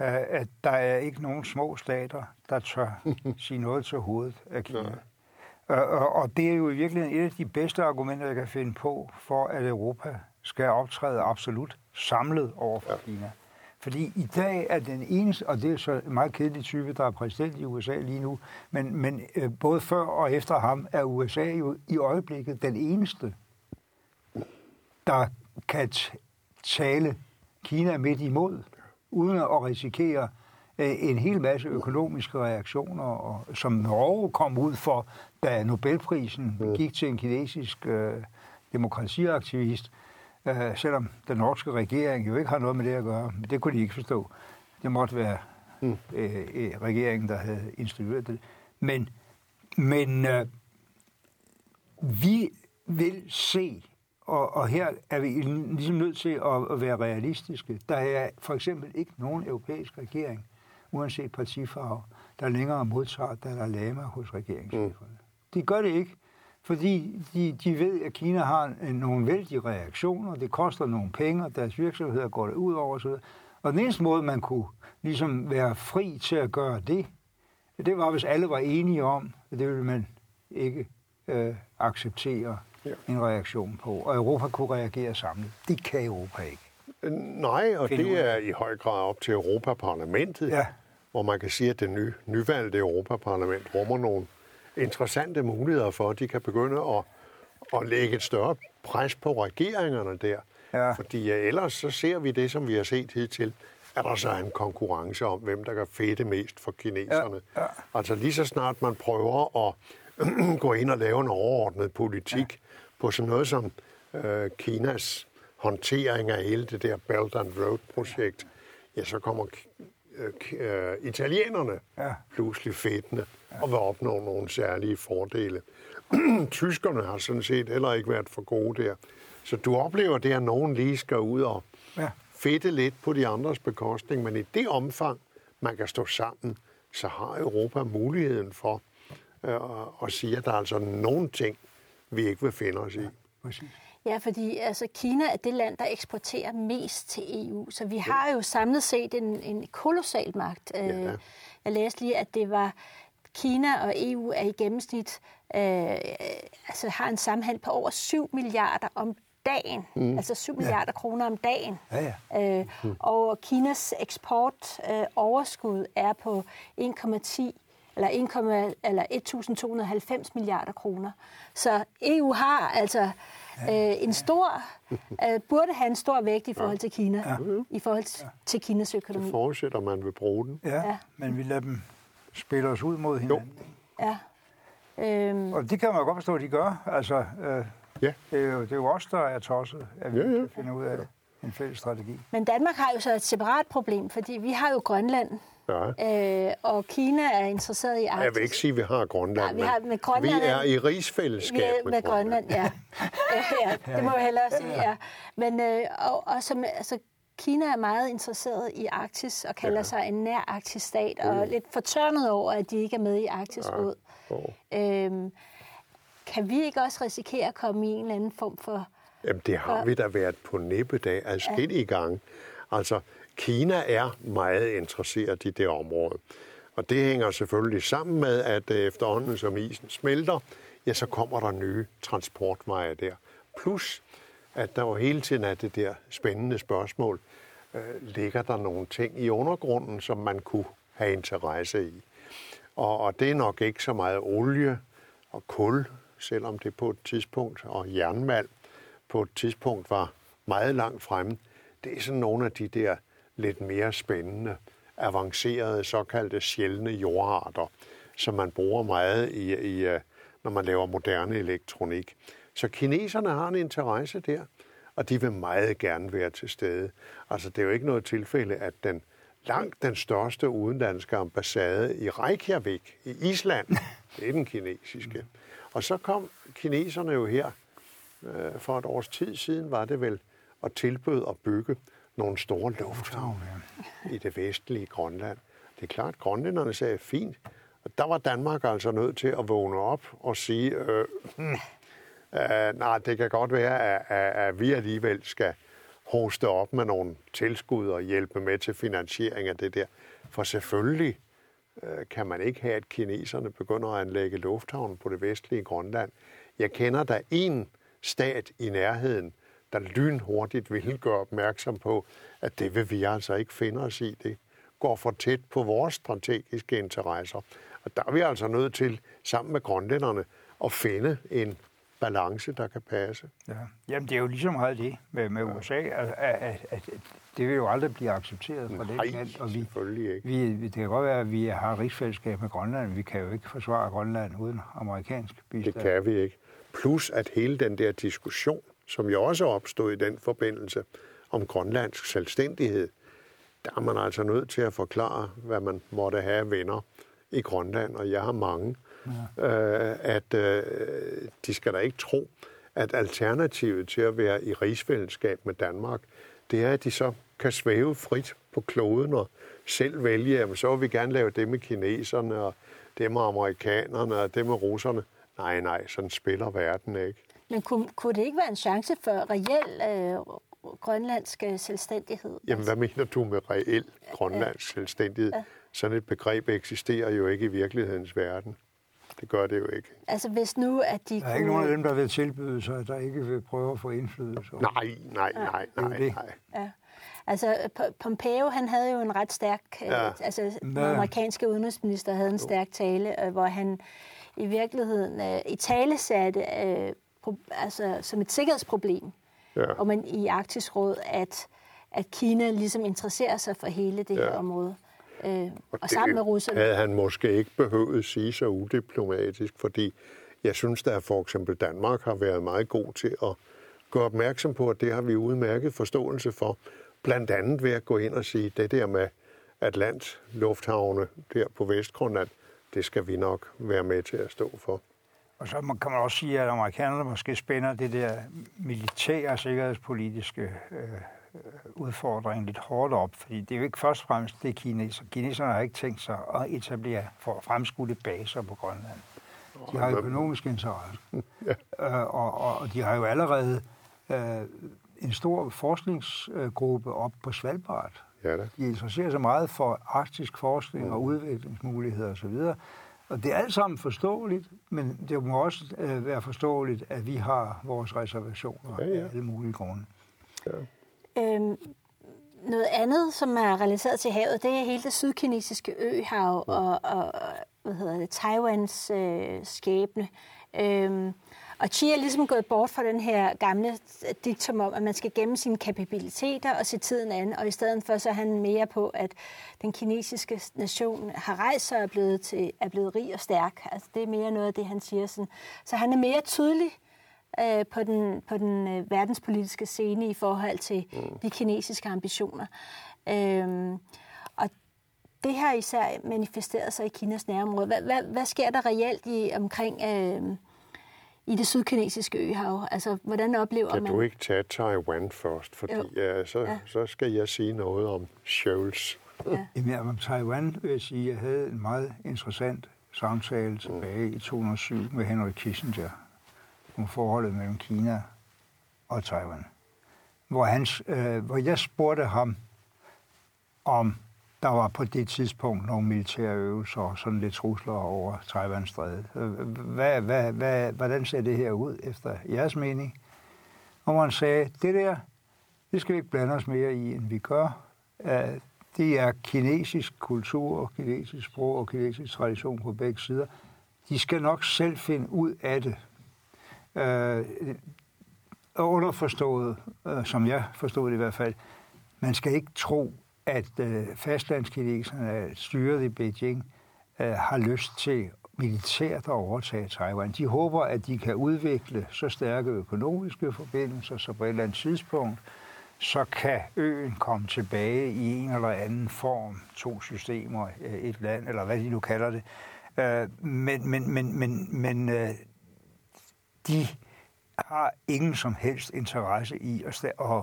øh, at der er ikke nogen små stater, der tør sige noget til hovedet af Kina. Og, og, og det er jo i virkeligheden et af de bedste argumenter, jeg kan finde på, for at Europa skal optræde absolut samlet over for ja. Kina. Fordi i dag er den eneste, og det er så en meget kedelig type, der er præsident i USA lige nu, men, men øh, både før og efter ham er USA jo i øjeblikket den eneste, der kan tale Kina midt imod, uden at risikere øh, en hel masse økonomiske reaktioner, og, som Norge kom ud for, da Nobelprisen gik til en kinesisk øh, demokratiaktivist, øh, selvom den norske regering jo ikke har noget med det at gøre. Men det kunne de ikke forstå. Det måtte være mm. øh, øh, regeringen, der havde instrueret det. Men, men øh, vi vil se, og, og her er vi ligesom nødt til at, at være realistiske. Der er for eksempel ikke nogen europæisk regering, uanset partifarve, der længere modtager Dalai Lama hos regeringscheferne. Mm. De gør det ikke, fordi de, de ved, at Kina har nogle vældige reaktioner, det koster nogle penge, og deres virksomheder går det ud over osv. Og den eneste måde, man kunne ligesom være fri til at gøre det, det var, hvis alle var enige om, at det ville man ikke øh, acceptere ja. en reaktion på. Og Europa kunne reagere samlet. Det kan Europa ikke. Nej, og det er i høj grad op til Europaparlamentet, ja. hvor man kan sige, at det ny, nyvalgte Europaparlament rummer nogle interessante muligheder for, at de kan begynde at, at lægge et større pres på regeringerne der. Ja. Fordi ellers så ser vi det, som vi har set hidtil, at der så er en konkurrence om, hvem der kan fedte mest for kineserne. Ja. Ja. Altså lige så snart man prøver at gå ind og lave en overordnet politik ja. på sådan noget som øh, Kinas håndtering af hele det der Belt and Road-projekt, ja, så kommer øh, italienerne ja. pludselig fedtende ja. og vil opnå nogle særlige fordele. Tyskerne har sådan set heller ikke været for gode der. Så du oplever det, at nogen lige skal ud og ja. fedte lidt på de andres bekostning, men i det omfang, man kan stå sammen, så har Europa muligheden for øh, at sige, at der er altså nogle ting, vi ikke vil finde os i. Ja, Ja, fordi altså, Kina er det land, der eksporterer mest til EU, så vi har jo samlet set en, en kolossal magt. Ja. Øh, jeg læste lige, at det var Kina og EU er i gennemsnit øh, altså har en sammenhæng på over 7 milliarder om dagen, mm. altså 7 milliarder ja. kroner om dagen. Ja, ja. Øh, mm. Og Kinas eksport øh, overskud er på 1,10 eller 1, eller 1.290 milliarder kroner. Så EU har altså. Øh, en stor, øh, burde have en stor vægt i forhold til Kina, ja. i forhold til, ja. til Kinas økonomi. Det forudsætter, man vil bruge den. Ja, ja, men vi lader dem spille os ud mod hinanden. Jo. Ja. Øhm. Og det kan man godt forstå, at de gør. Altså, øh, ja. det, er jo, det er jo os, der er tosset, at vi ja, ja. finder ud af det en fælles strategi. Men Danmark har jo så et separat problem, fordi vi har jo Grønland. Ja. Øh, og Kina er interesseret i Arktis. Jeg vil ikke sige, at vi har Grønland, ja, vi, har, med Grønland vi er i rigsfællesskab er med, med Grønland. Grønland ja. ja, det må jeg hellere sige, ja. Men øh, og, og som, altså, Kina er meget interesseret i Arktis og kalder ja. sig en nær arktisk stat, og mm. lidt fortørnet over, at de ikke er med i Arktisk Råd. Ja. Oh. Øhm, kan vi ikke også risikere at komme i en eller anden form for... Jamen, det har vi da været på næbbedag adskillige ja. gange. Altså, Kina er meget interesseret i det område. Og det hænger selvfølgelig sammen med, at øh, efterhånden som isen smelter, ja, så kommer der nye transportveje der. Plus, at der jo hele tiden er det der spændende spørgsmål, øh, ligger der nogle ting i undergrunden, som man kunne have interesse i? Og, og det er nok ikke så meget olie og kul, selvom det på et tidspunkt, og jernmalm på et tidspunkt var meget langt fremme. Det er sådan nogle af de der lidt mere spændende, avancerede, såkaldte sjældne jordarter, som man bruger meget i, i øh, når man laver moderne elektronik. Så kineserne har en interesse der, og de vil meget gerne være til stede. Altså, det er jo ikke noget tilfælde, at den langt den største udenlandske ambassade i Reykjavik i Island, det er den kinesiske. Og så kom kineserne jo her øh, for et års tid siden, var det vel, og tilbød at bygge nogle store lufthavne i det vestlige Grønland. Det er klart, at grønlænderne sagde, fint. Og der var Danmark altså nødt til at vågne op og sige, øh, hmm, øh, nej, det kan godt være, at, at, at vi alligevel skal hoste op med nogle tilskud og hjælpe med til finansiering af det der. For selvfølgelig øh, kan man ikke have, at kineserne begynder at anlægge lufthavn på det vestlige Grønland. Jeg kender der en stat i nærheden, der lynhurtigt vil gøre opmærksom på, at det vil vi altså ikke finde os i. Det går for tæt på vores strategiske interesser. Og der er vi altså nødt til, sammen med grønlænderne, at finde en balance, der kan passe. Ja. Jamen, det er jo ligesom meget det med, med USA, at, at, at det vil jo aldrig blive accepteret fra Nej, det land. Og vi, selvfølgelig ikke. Vi, det kan godt være, at vi har rigsfællesskab med Grønland, vi kan jo ikke forsvare Grønland uden amerikansk bistand. Det kan vi ikke. Plus at hele den der diskussion, som jo også opstod i den forbindelse om grønlandsk selvstændighed, der er man altså nødt til at forklare, hvad man måtte have venner i Grønland, og jeg har mange, ja. øh, at øh, de skal da ikke tro, at alternativet til at være i rigsfællesskab med Danmark, det er, at de så kan svæve frit på kloden og selv vælge, jamen så vil vi gerne lave det med kineserne, og det med amerikanerne, og det med russerne. Nej, nej, sådan spiller verden ikke. Men kunne, kunne det ikke være en chance for reel øh, grønlandsk selvstændighed? Jamen, hvad mener du med reel grønlandsk selvstændighed? Ja. Sådan et begreb eksisterer jo ikke i virkelighedens verden. Det gør det jo ikke. Altså hvis nu, at de Der er kunne... ikke nogen af dem, der vil tilbyde sig, der ikke vil prøve at få indflydelse. Nej, nej, nej, nej, nej. Ja. Altså, Pompeo, han havde jo en ret stærk... Øh, ja. Altså, den amerikanske udenrigsminister havde en stærk tale, øh, hvor han i virkeligheden uh, i tale satte pro, altså, som et sikkerhedsproblem, ja. og man i Arktisk Råd, at, at Kina ligesom interesserer sig for hele det ja. her område øh, og, og sammen med russerne. havde han måske ikke behøvet sige så udiplomatisk, fordi jeg synes, at for eksempel Danmark har været meget god til at gøre opmærksom på, at det har vi udmærket forståelse for. Blandt andet ved at gå ind og sige, det der med Atlant lufthavne der på Vestgrønland, det skal vi nok være med til at stå for. Og så kan man også sige, at amerikanerne måske spænder det der militære sikkerhedspolitiske øh, udfordringen lidt hårdt op, fordi det er jo ikke først og fremmest det kineser. Kineserne har ikke tænkt sig at etablere for fremskudte baser på Grønland. De har økonomisk interesse. ja. øh, og, og, og de har jo allerede øh, en stor forskningsgruppe op på Svalbard. Ja, da. De interesserer sig meget for arktisk forskning mm. og udviklingsmuligheder osv. Og det er alt sammen forståeligt, men det må også øh, være forståeligt, at vi har vores reservationer ja, ja. af alle mulige grunde. Ja. Øhm, noget andet, som er relateret til havet, det er hele det sydkinesiske øhav og, og hvad hedder det, Taiwans øh, skæbne. Øhm, og Xi er ligesom gået bort fra den her gamle diktum om, at man skal gemme sine kapabiliteter og se tiden an, og i stedet for så er han mere på, at den kinesiske nation har rejst sig og er blevet, til, er blevet rig og stærk. Altså, det er mere noget af det, han siger. Sådan. Så han er mere tydelig øh, på den, på den øh, verdenspolitiske scene i forhold til mm. de kinesiske ambitioner. Øhm, og det har især manifesteret sig i Kinas nærområde. Hvad, hvad, hvad sker der reelt i omkring øh, i det sydkinesiske øhav? Altså, hvordan oplever kan man... Kan du ikke tage Taiwan først? Fordi ja, så, ja. så skal jeg sige noget om Scholz. Ja. Jamen, om Taiwan vil jeg sige, at jeg havde en meget interessant samtale tilbage mm. i 2007 med Henry Kissinger om forholdet mellem Kina og Taiwan. Hvor, han, øh, hvor jeg spurgte ham, om der var på det tidspunkt nogle militære øvelser og sådan lidt trusler over Taiwanstrædet. Øh, hvad, hvad, hvad, hvordan ser det her ud efter jeres mening? Og man sagde, det der, det skal vi ikke blande os mere i, end vi gør. Øh, det er kinesisk kultur, kinesisk sprog og kinesisk tradition på begge sider. De skal nok selv finde ud af det. Øh, underforstået, øh, som jeg forstod det i hvert fald, man skal ikke tro, at øh, fastlandskineserne, øh, styret i Beijing, øh, har lyst til militært at overtage Taiwan. De håber, at de kan udvikle så stærke økonomiske forbindelser, så på et eller andet tidspunkt, så kan øen komme tilbage i en eller anden form, to systemer, øh, et land, eller hvad de nu kalder det. Øh, men men, men, men, men de har ingen som helst interesse i at, at,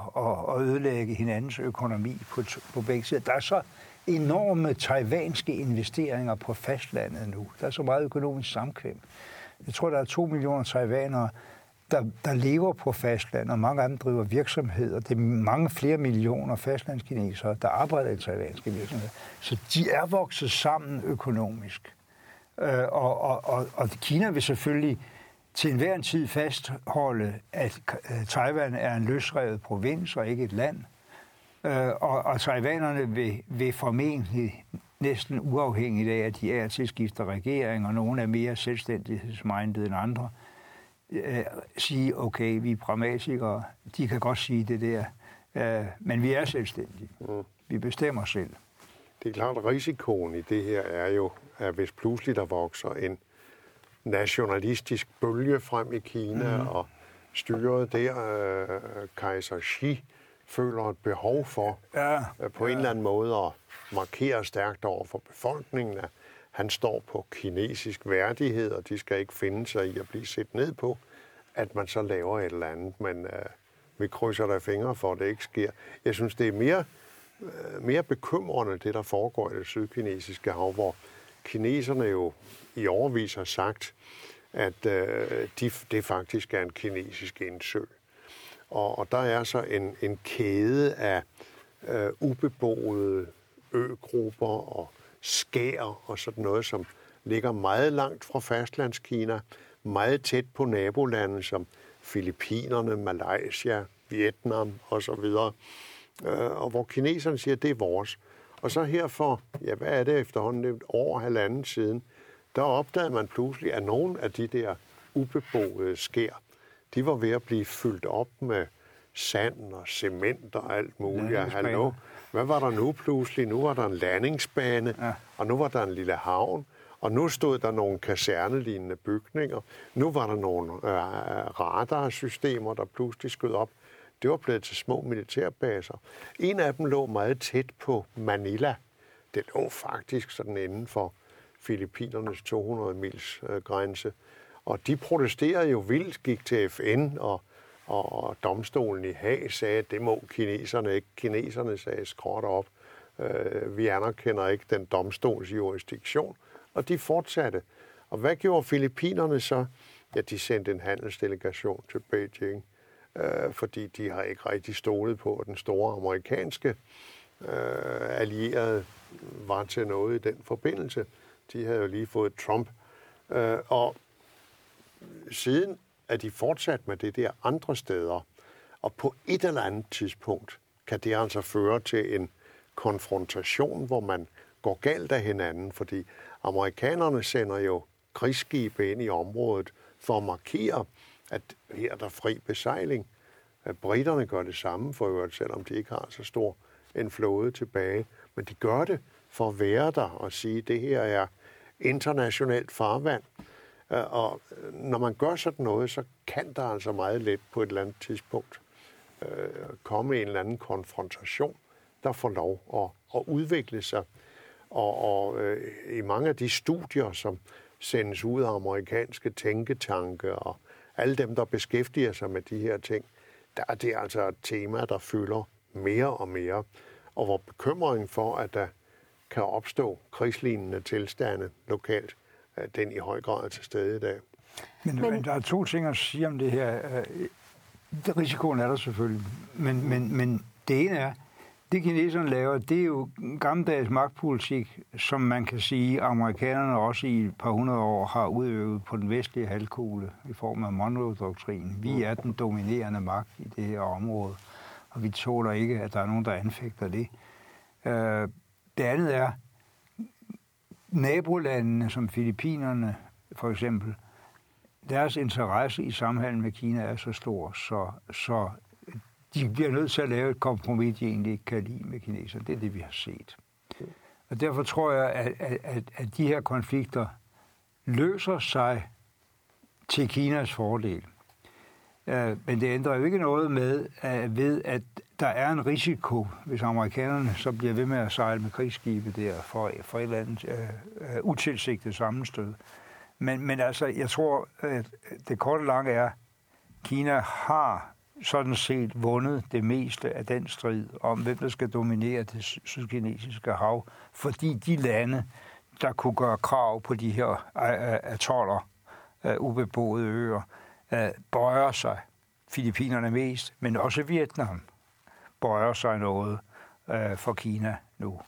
at, ødelægge hinandens økonomi på, på begge sider. Der er så enorme taiwanske investeringer på fastlandet nu. Der er så meget økonomisk samkvem. Jeg tror, der er to millioner taiwanere, der, der lever på fastlandet, og mange af dem driver virksomheder. Det er mange flere millioner fastlandskinesere, der arbejder i taiwanske virksomheder. Så de er vokset sammen økonomisk. Øh, og, og, og, og Kina vil selvfølgelig til enhver tid fastholde, at Taiwan er en løsrevet provins og ikke et land. Øh, og, og taiwanerne vil, vil formentlig næsten uafhængigt af, at de er til skifter regering, og nogle er mere selvstændighedsmindet end andre, øh, sige, okay, vi er pragmatikere, de kan godt sige det der, øh, men vi er selvstændige. Mm. Vi bestemmer selv. Det er klart, at risikoen i det her er jo, at hvis pludselig der vokser en nationalistisk bølge frem i Kina, mm. og styret der, øh, kejser Xi, føler et behov for ja, øh, på ja. en eller anden måde at markere stærkt over for befolkningen, at han står på kinesisk værdighed, og de skal ikke finde sig i at blive set ned på, at man så laver et eller andet, men øh, vi krydser der fingre for, at det ikke sker. Jeg synes, det er mere, øh, mere bekymrende, det der foregår i det sydkinesiske hav, hvor kineserne jo i overvis har sagt, at øh, de, det faktisk er en kinesisk indsø. Og, og der er så en, en kæde af øh, ubeboede øgrupper og skær og sådan noget, som ligger meget langt fra fastlandskina, meget tæt på nabolande som Filippinerne, Malaysia, Vietnam osv., øh, og hvor kineserne siger, at det er vores. Og så her for, ja, hvad er det efterhånden, et år, halvanden siden, der opdagede man pludselig, at nogle af de der ubeboede skær, de var ved at blive fyldt op med sand og cement og alt muligt. Ja, hallo, hvad var der nu pludselig? Nu var der en landingsbane, ja. og nu var der en lille havn, og nu stod der nogle kasernelignende bygninger. Nu var der nogle øh, radarsystemer, der pludselig skød op. Det var blevet til små militærbaser. En af dem lå meget tæt på Manila. Det lå faktisk sådan inden for Filippinernes 200 mils øh, grænse. Og de protesterede jo vildt, gik til FN, og, og domstolen i Haag sagde, at det må kineserne ikke. Kineserne sagde, skråt op. Øh, vi anerkender ikke den domstols jurisdiktion. Og de fortsatte. Og hvad gjorde Filippinerne så? Ja, de sendte en handelsdelegation til Beijing, øh, fordi de har ikke rigtig stolet på, at den store amerikanske øh, allierede var til noget i den forbindelse. De havde jo lige fået Trump. Øh, og siden er de fortsat med det der andre steder. Og på et eller andet tidspunkt kan det altså føre til en konfrontation, hvor man går galt af hinanden, fordi amerikanerne sender jo krigsskibe ind i området for at markere, at her er der fri besejling. At britterne gør det samme for øvrigt, selvom de ikke har så stor en flåde tilbage. Men de gør det for at være der og sige, at det her er internationalt farvand. Øh, og øh, når man gør sådan noget, så kan der altså meget let på et eller andet tidspunkt øh, komme en eller anden konfrontation, der får lov at, at udvikle sig. Og, og øh, i mange af de studier, som sendes ud af amerikanske tænketanke og alle dem, der beskæftiger sig med de her ting, der er det altså et tema, der fylder mere og mere. Og hvor bekymringen for, at der kan opstå krigslignende tilstande lokalt, den i høj grad er til stede i dag. Men, men, men der er to ting at sige om det her. Øh, risikoen er der selvfølgelig, men, men, men det ene er, det kineserne laver, det er jo gammeldags magtpolitik, som man kan sige, amerikanerne også i et par hundrede år har udøvet på den vestlige halvkugle i form af Monroe-doktrinen. Vi er den dominerende magt i det her område, og vi tåler ikke, at der er nogen, der anfægter det. Det andet er, nabolandene som Filippinerne for eksempel, deres interesse i samhandel med Kina er så stor, så, så de bliver nødt til at lave et kompromis, de egentlig ikke kan lide med kineserne. Det er det, vi har set. Og derfor tror jeg, at, at, at de her konflikter løser sig til Kinas fordel. Øh, men det ændrer jo ikke noget med, at ved at der er en risiko, hvis amerikanerne så bliver ved med at sejle med krigsskibe der for, for et eller andet øh, øh, utilsigtet sammenstød. Men, men altså, jeg tror, at det korte lange er, at Kina har sådan set vundet det meste af den strid om, hvem der skal dominere det sydkinesiske hav, fordi de lande, der kunne gøre krav på de her øh, øh, atoller, øh, ubeboede øer, bøjer sig. Filippinerne mest, men også Vietnam bøjer sig noget for Kina nu.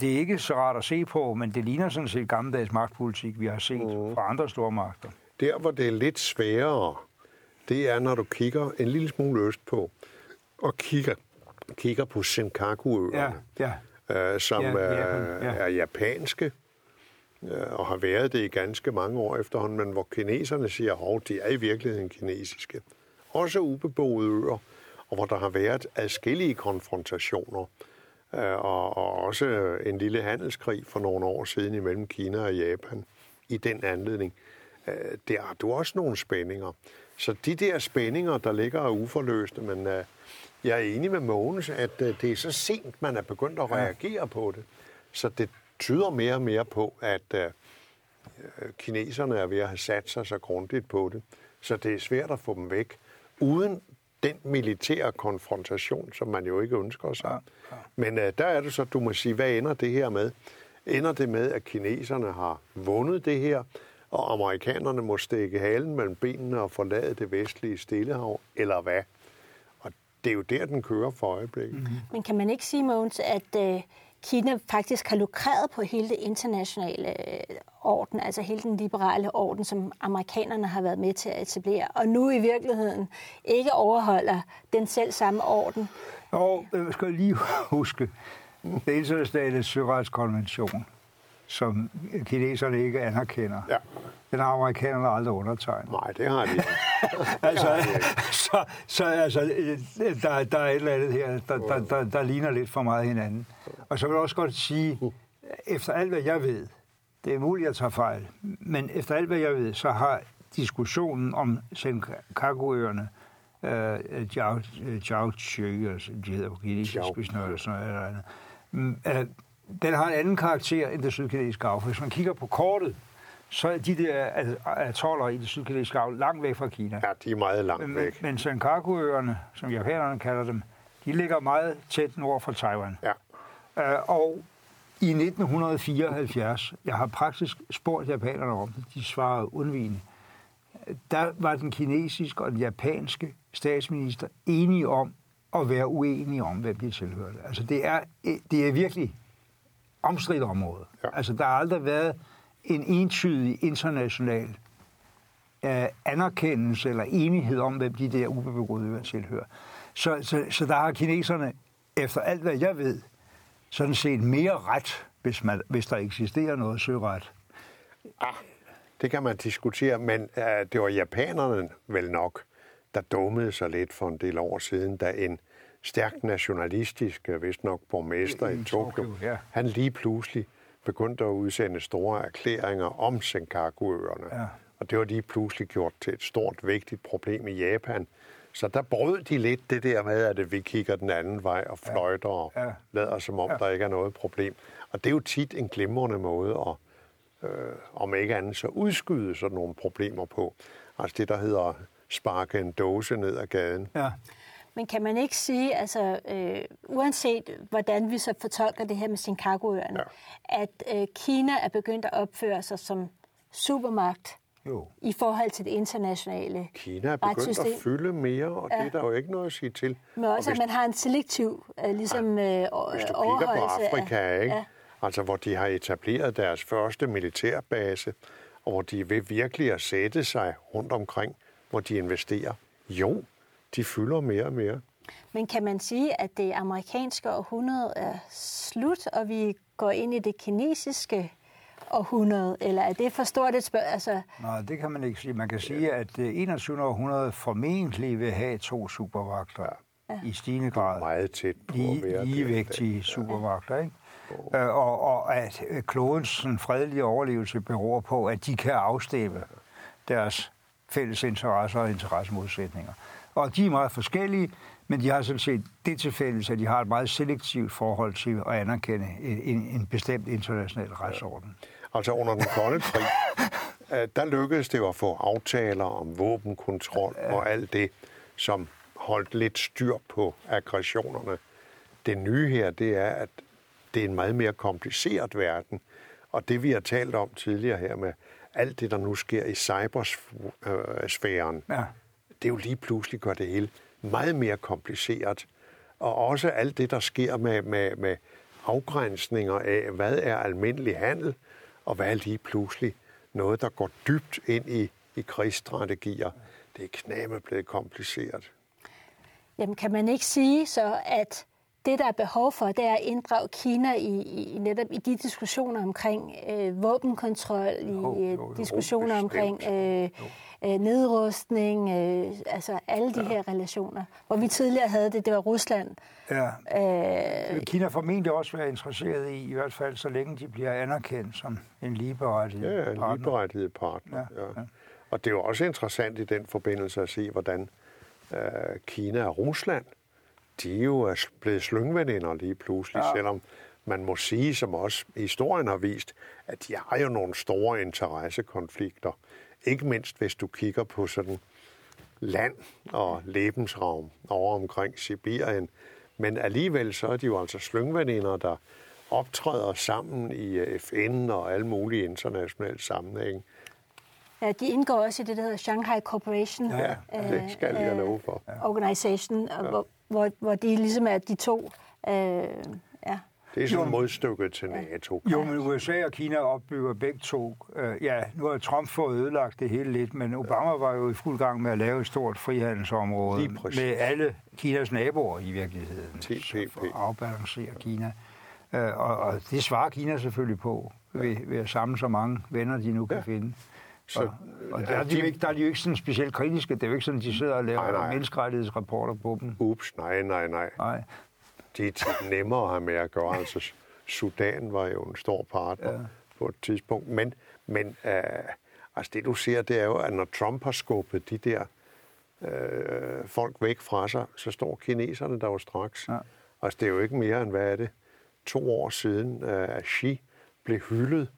Det er ikke så rart at se på, men det ligner sådan set gammeldags magtpolitik, vi har set mm. fra andre store magter. Der, hvor det er lidt sværere, det er, når du kigger en lille smule øst på, og kigger, kigger på Senkaku-øerne, ja, ja. Øh, som ja, er, ja. er japanske, øh, og har været det i ganske mange år efterhånden, men hvor kineserne siger, at de er i virkeligheden kinesiske. Også ubeboede øer, og hvor der har været adskillige konfrontationer, øh, og, og også en lille handelskrig for nogle år siden imellem Kina og Japan i den anledning. Øh, der har du også nogle spændinger. Så de der spændinger, der ligger er uforløste, men uh, jeg er enig med Mogens, at det er så sent, man er begyndt at reagere på det. Så det tyder mere og mere på, at kineserne er ved at have sat sig så grundigt på det. Så det er svært at få dem væk, uden den militære konfrontation, som man jo ikke ønsker sig. Ja, ja. Men uh, der er det så, du må sige, hvad ender det her med? Ender det med, at kineserne har vundet det her, og amerikanerne må stikke halen mellem benene og forlade det vestlige Stillehav, eller hvad? Og det er jo der, den kører for øjeblikket. Mm-hmm. Men kan man ikke sige, Mogens, at uh, Kina faktisk har lukreret på hele det internationale øh, orden, altså hele den liberale orden, som amerikanerne har været med til at etablere, og nu i virkeligheden ikke overholder den selv samme orden? Jo, øh, jeg skal lige huske, den internationale søretskonvention som kineserne ikke anerkender. Ja. Den har amerikanerne aldrig undertegnet. Nej, det har de ikke. altså, så, så altså, der, der er et eller andet her, der, der, der, der ligner lidt for meget hinanden. Og så vil jeg også godt sige, efter alt hvad jeg ved, det er muligt at tage fejl, men efter alt hvad jeg ved, så har diskussionen om Senkakuøerne, øh, Jiao, Jiao altså, de hedder på kinesisk, hvis noget eller sådan noget, eller andet, mm, den har en anden karakter end det sydkinesiske hav. Hvis man kigger på kortet, så er de der atoller i det sydkinesiske hav langt væk fra Kina. Ja, de er meget langt væk. Men, men Senkaku-øerne, som japanerne kalder dem, de ligger meget tæt nord for Taiwan. Ja. Uh, og i 1974, jeg har praktisk spurgt japanerne om det, de svarede undvigende, der var den kinesiske og den japanske statsminister enige om at være uenige om, hvem de tilhørte. Altså det er, det er virkelig omstridt område. Ja. Altså, der har aldrig været en entydig international uh, anerkendelse eller enighed om, hvem de der ubebegåede øer tilhører. Så, så, så der har kineserne, efter alt hvad jeg ved, sådan set mere ret, hvis, man, hvis der eksisterer noget søret. Ah, det kan man diskutere, men uh, det var japanerne vel nok, der dummede sig lidt for en del år siden, da en stærkt nationalistisk, øh, vist nok borgmester i, i Tokyo, Tokyo ja. han lige pludselig begyndte at udsende store erklæringer om Senkaku-øerne. Ja. Og det var lige pludselig gjort til et stort, vigtigt problem i Japan. Så der brød de lidt det der med, at vi kigger den anden vej og fløjter og ja. lader som om, ja. der ikke er noget problem. Og det er jo tit en glimrende måde at, øh, om ikke andet, så udskyde sådan nogle problemer på. Altså det, der hedder sparke en dåse ned ad gaden. Ja. Men kan man ikke sige, altså øh, uanset hvordan vi så fortolker det her med Senkakuøerne, ja. at øh, Kina er begyndt at opføre sig som supermagt Jo. i forhold til det internationale Kina er begyndt retssystem. at fylde mere, og ja. det er der jo ikke noget at sige til. Men Og også, at hvis- man har en selektiv øh, ligesom, øh, Hvis du kigger på overholdelse af- Afrika, ikke? Ja. altså hvor de har etableret deres første militærbase, og hvor de ved virkelig at sætte sig rundt omkring, hvor de investerer. Jo, de fylder mere og mere. Men kan man sige, at det amerikanske århundrede er slut, og vi går ind i det kinesiske århundrede? Eller er det for stort et spørgsmål? Altså, Nej, det kan man ikke sige. Man kan sige, at det 21. århundrede formentlig vil have to supervagter ja. i stigende grad. Meget tæt på at Lige, være ligevægtige supervagter, ikke? Øh, Og, og at øh, klodens fredelige overlevelse beror på, at de kan afstemme deres fælles interesser og interessemodsætninger. Og de er meget forskellige, men de har sådan set det til fælles, at de har et meget selektivt forhold til at anerkende en, en bestemt international retsorden. Altså under den kolde krig, øh, der lykkedes det at få aftaler om våbenkontrol og alt det, som holdt lidt styr på aggressionerne. Det nye her, det er, at det er en meget mere kompliceret verden. Og det, vi har talt om tidligere her med alt det, der nu sker i cybersfæren, Ja det er jo lige pludselig gør det hele meget mere kompliceret. Og også alt det, der sker med, med, med afgrænsninger af, hvad er almindelig handel, og hvad er lige pludselig noget, der går dybt ind i, i krigsstrategier. Det er knæme blevet kompliceret. jamen, kan man ikke sige så, at det, der er behov for, det er at inddrage Kina i, i netop i de diskussioner omkring øh, våbenkontrol, i Jo, øh, jo, jo, diskussioner bestemt. omkring øh, øh, nedrustning, øh, altså alle de her relationer. Hvor vi tidligere havde det, det var Rusland. Ja. Øh, Det vil Kina formentlig også være interesseret i, i hvert fald så længe de bliver anerkendt som en ligeberettiget Ja, en partner. ligeberettiget partner. Ja, Ja, ja. Og det er jo også interessant i den forbindelse at se, hvordan øh, Kina og Rusland, de jo er blevet slyngveninder lige pludselig, Ja. ja. selvom man må sige, som også historien har vist, at de har jo nogle store interessekonflikter. Ikke mindst hvis du kigger på sådan land og lebensraum over omkring Sibirien. Men alligevel så er de jo altså slyngveninder, der optræder sammen i øh, FN og alle mulige internationale sammenhænge. ja, de indgår også i det, der hedder Shanghai Corporation Ja, det skal jeg love for. Organization, og hvor, hvor, hvor de ligesom er de to. Øh, ja. Det er sådan modstykket til NATO. Jo, men USA og Kina opbygger begge to. Øh, ja, nu har Trump fået ødelagt det hele lidt, men Obama var jo i fuld gang med at lave et stort frihandelsområde med alle Kinas naboer i virkeligheden. TPP. For at afbalancere Kina. Øh, og, og det svarer Kina selvfølgelig på ved, ved at samle så mange venner, de nu kan Ja. finde. Så, og, og der, er de, jo ikke, der er de jo ikke sådan specielt kritiske. Det er jo ikke sådan, de sidder og laver Nej, nej. menneskerettighedsrapporter på dem. Ups, nej, nej, nej. Nej. De er tit nemmere at have med at gøre. Altså, Sudan var jo en stor partner ja. på et tidspunkt. Men, men øh, altså det, du ser, det er jo, at når Trump har skubbet de der øh, folk væk fra sig, så står kineserne der jo straks. Ja. Altså, det er jo ikke mere end, hvad er det, to år siden, øh, at Xi blev hyldet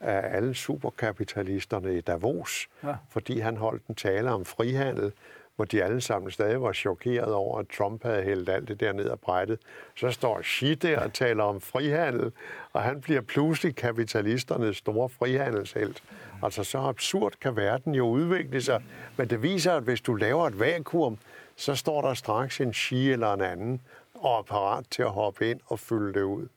af alle superkapitalisterne i Davos, Ja. fordi han holdt en tale om frihandel, hvor de alle sammen stadig var chokeret over, at Trump havde hældt alt det der ned ad brættet. Så står Xi der og taler om frihandel, og han bliver pludselig kapitalisternes store frihandelshelt. Altså så absurd kan verden jo udvikle sig. Men det viser, at hvis du laver et vakuum, så står der straks en Xi eller en anden, og er parat til at hoppe ind og fylde det ud.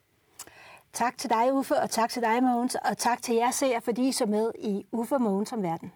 Tak til dig, Uffe, og tak til dig, Mogens, og tak til jer seere, fordi I så med i Uffe og Mogens om verden.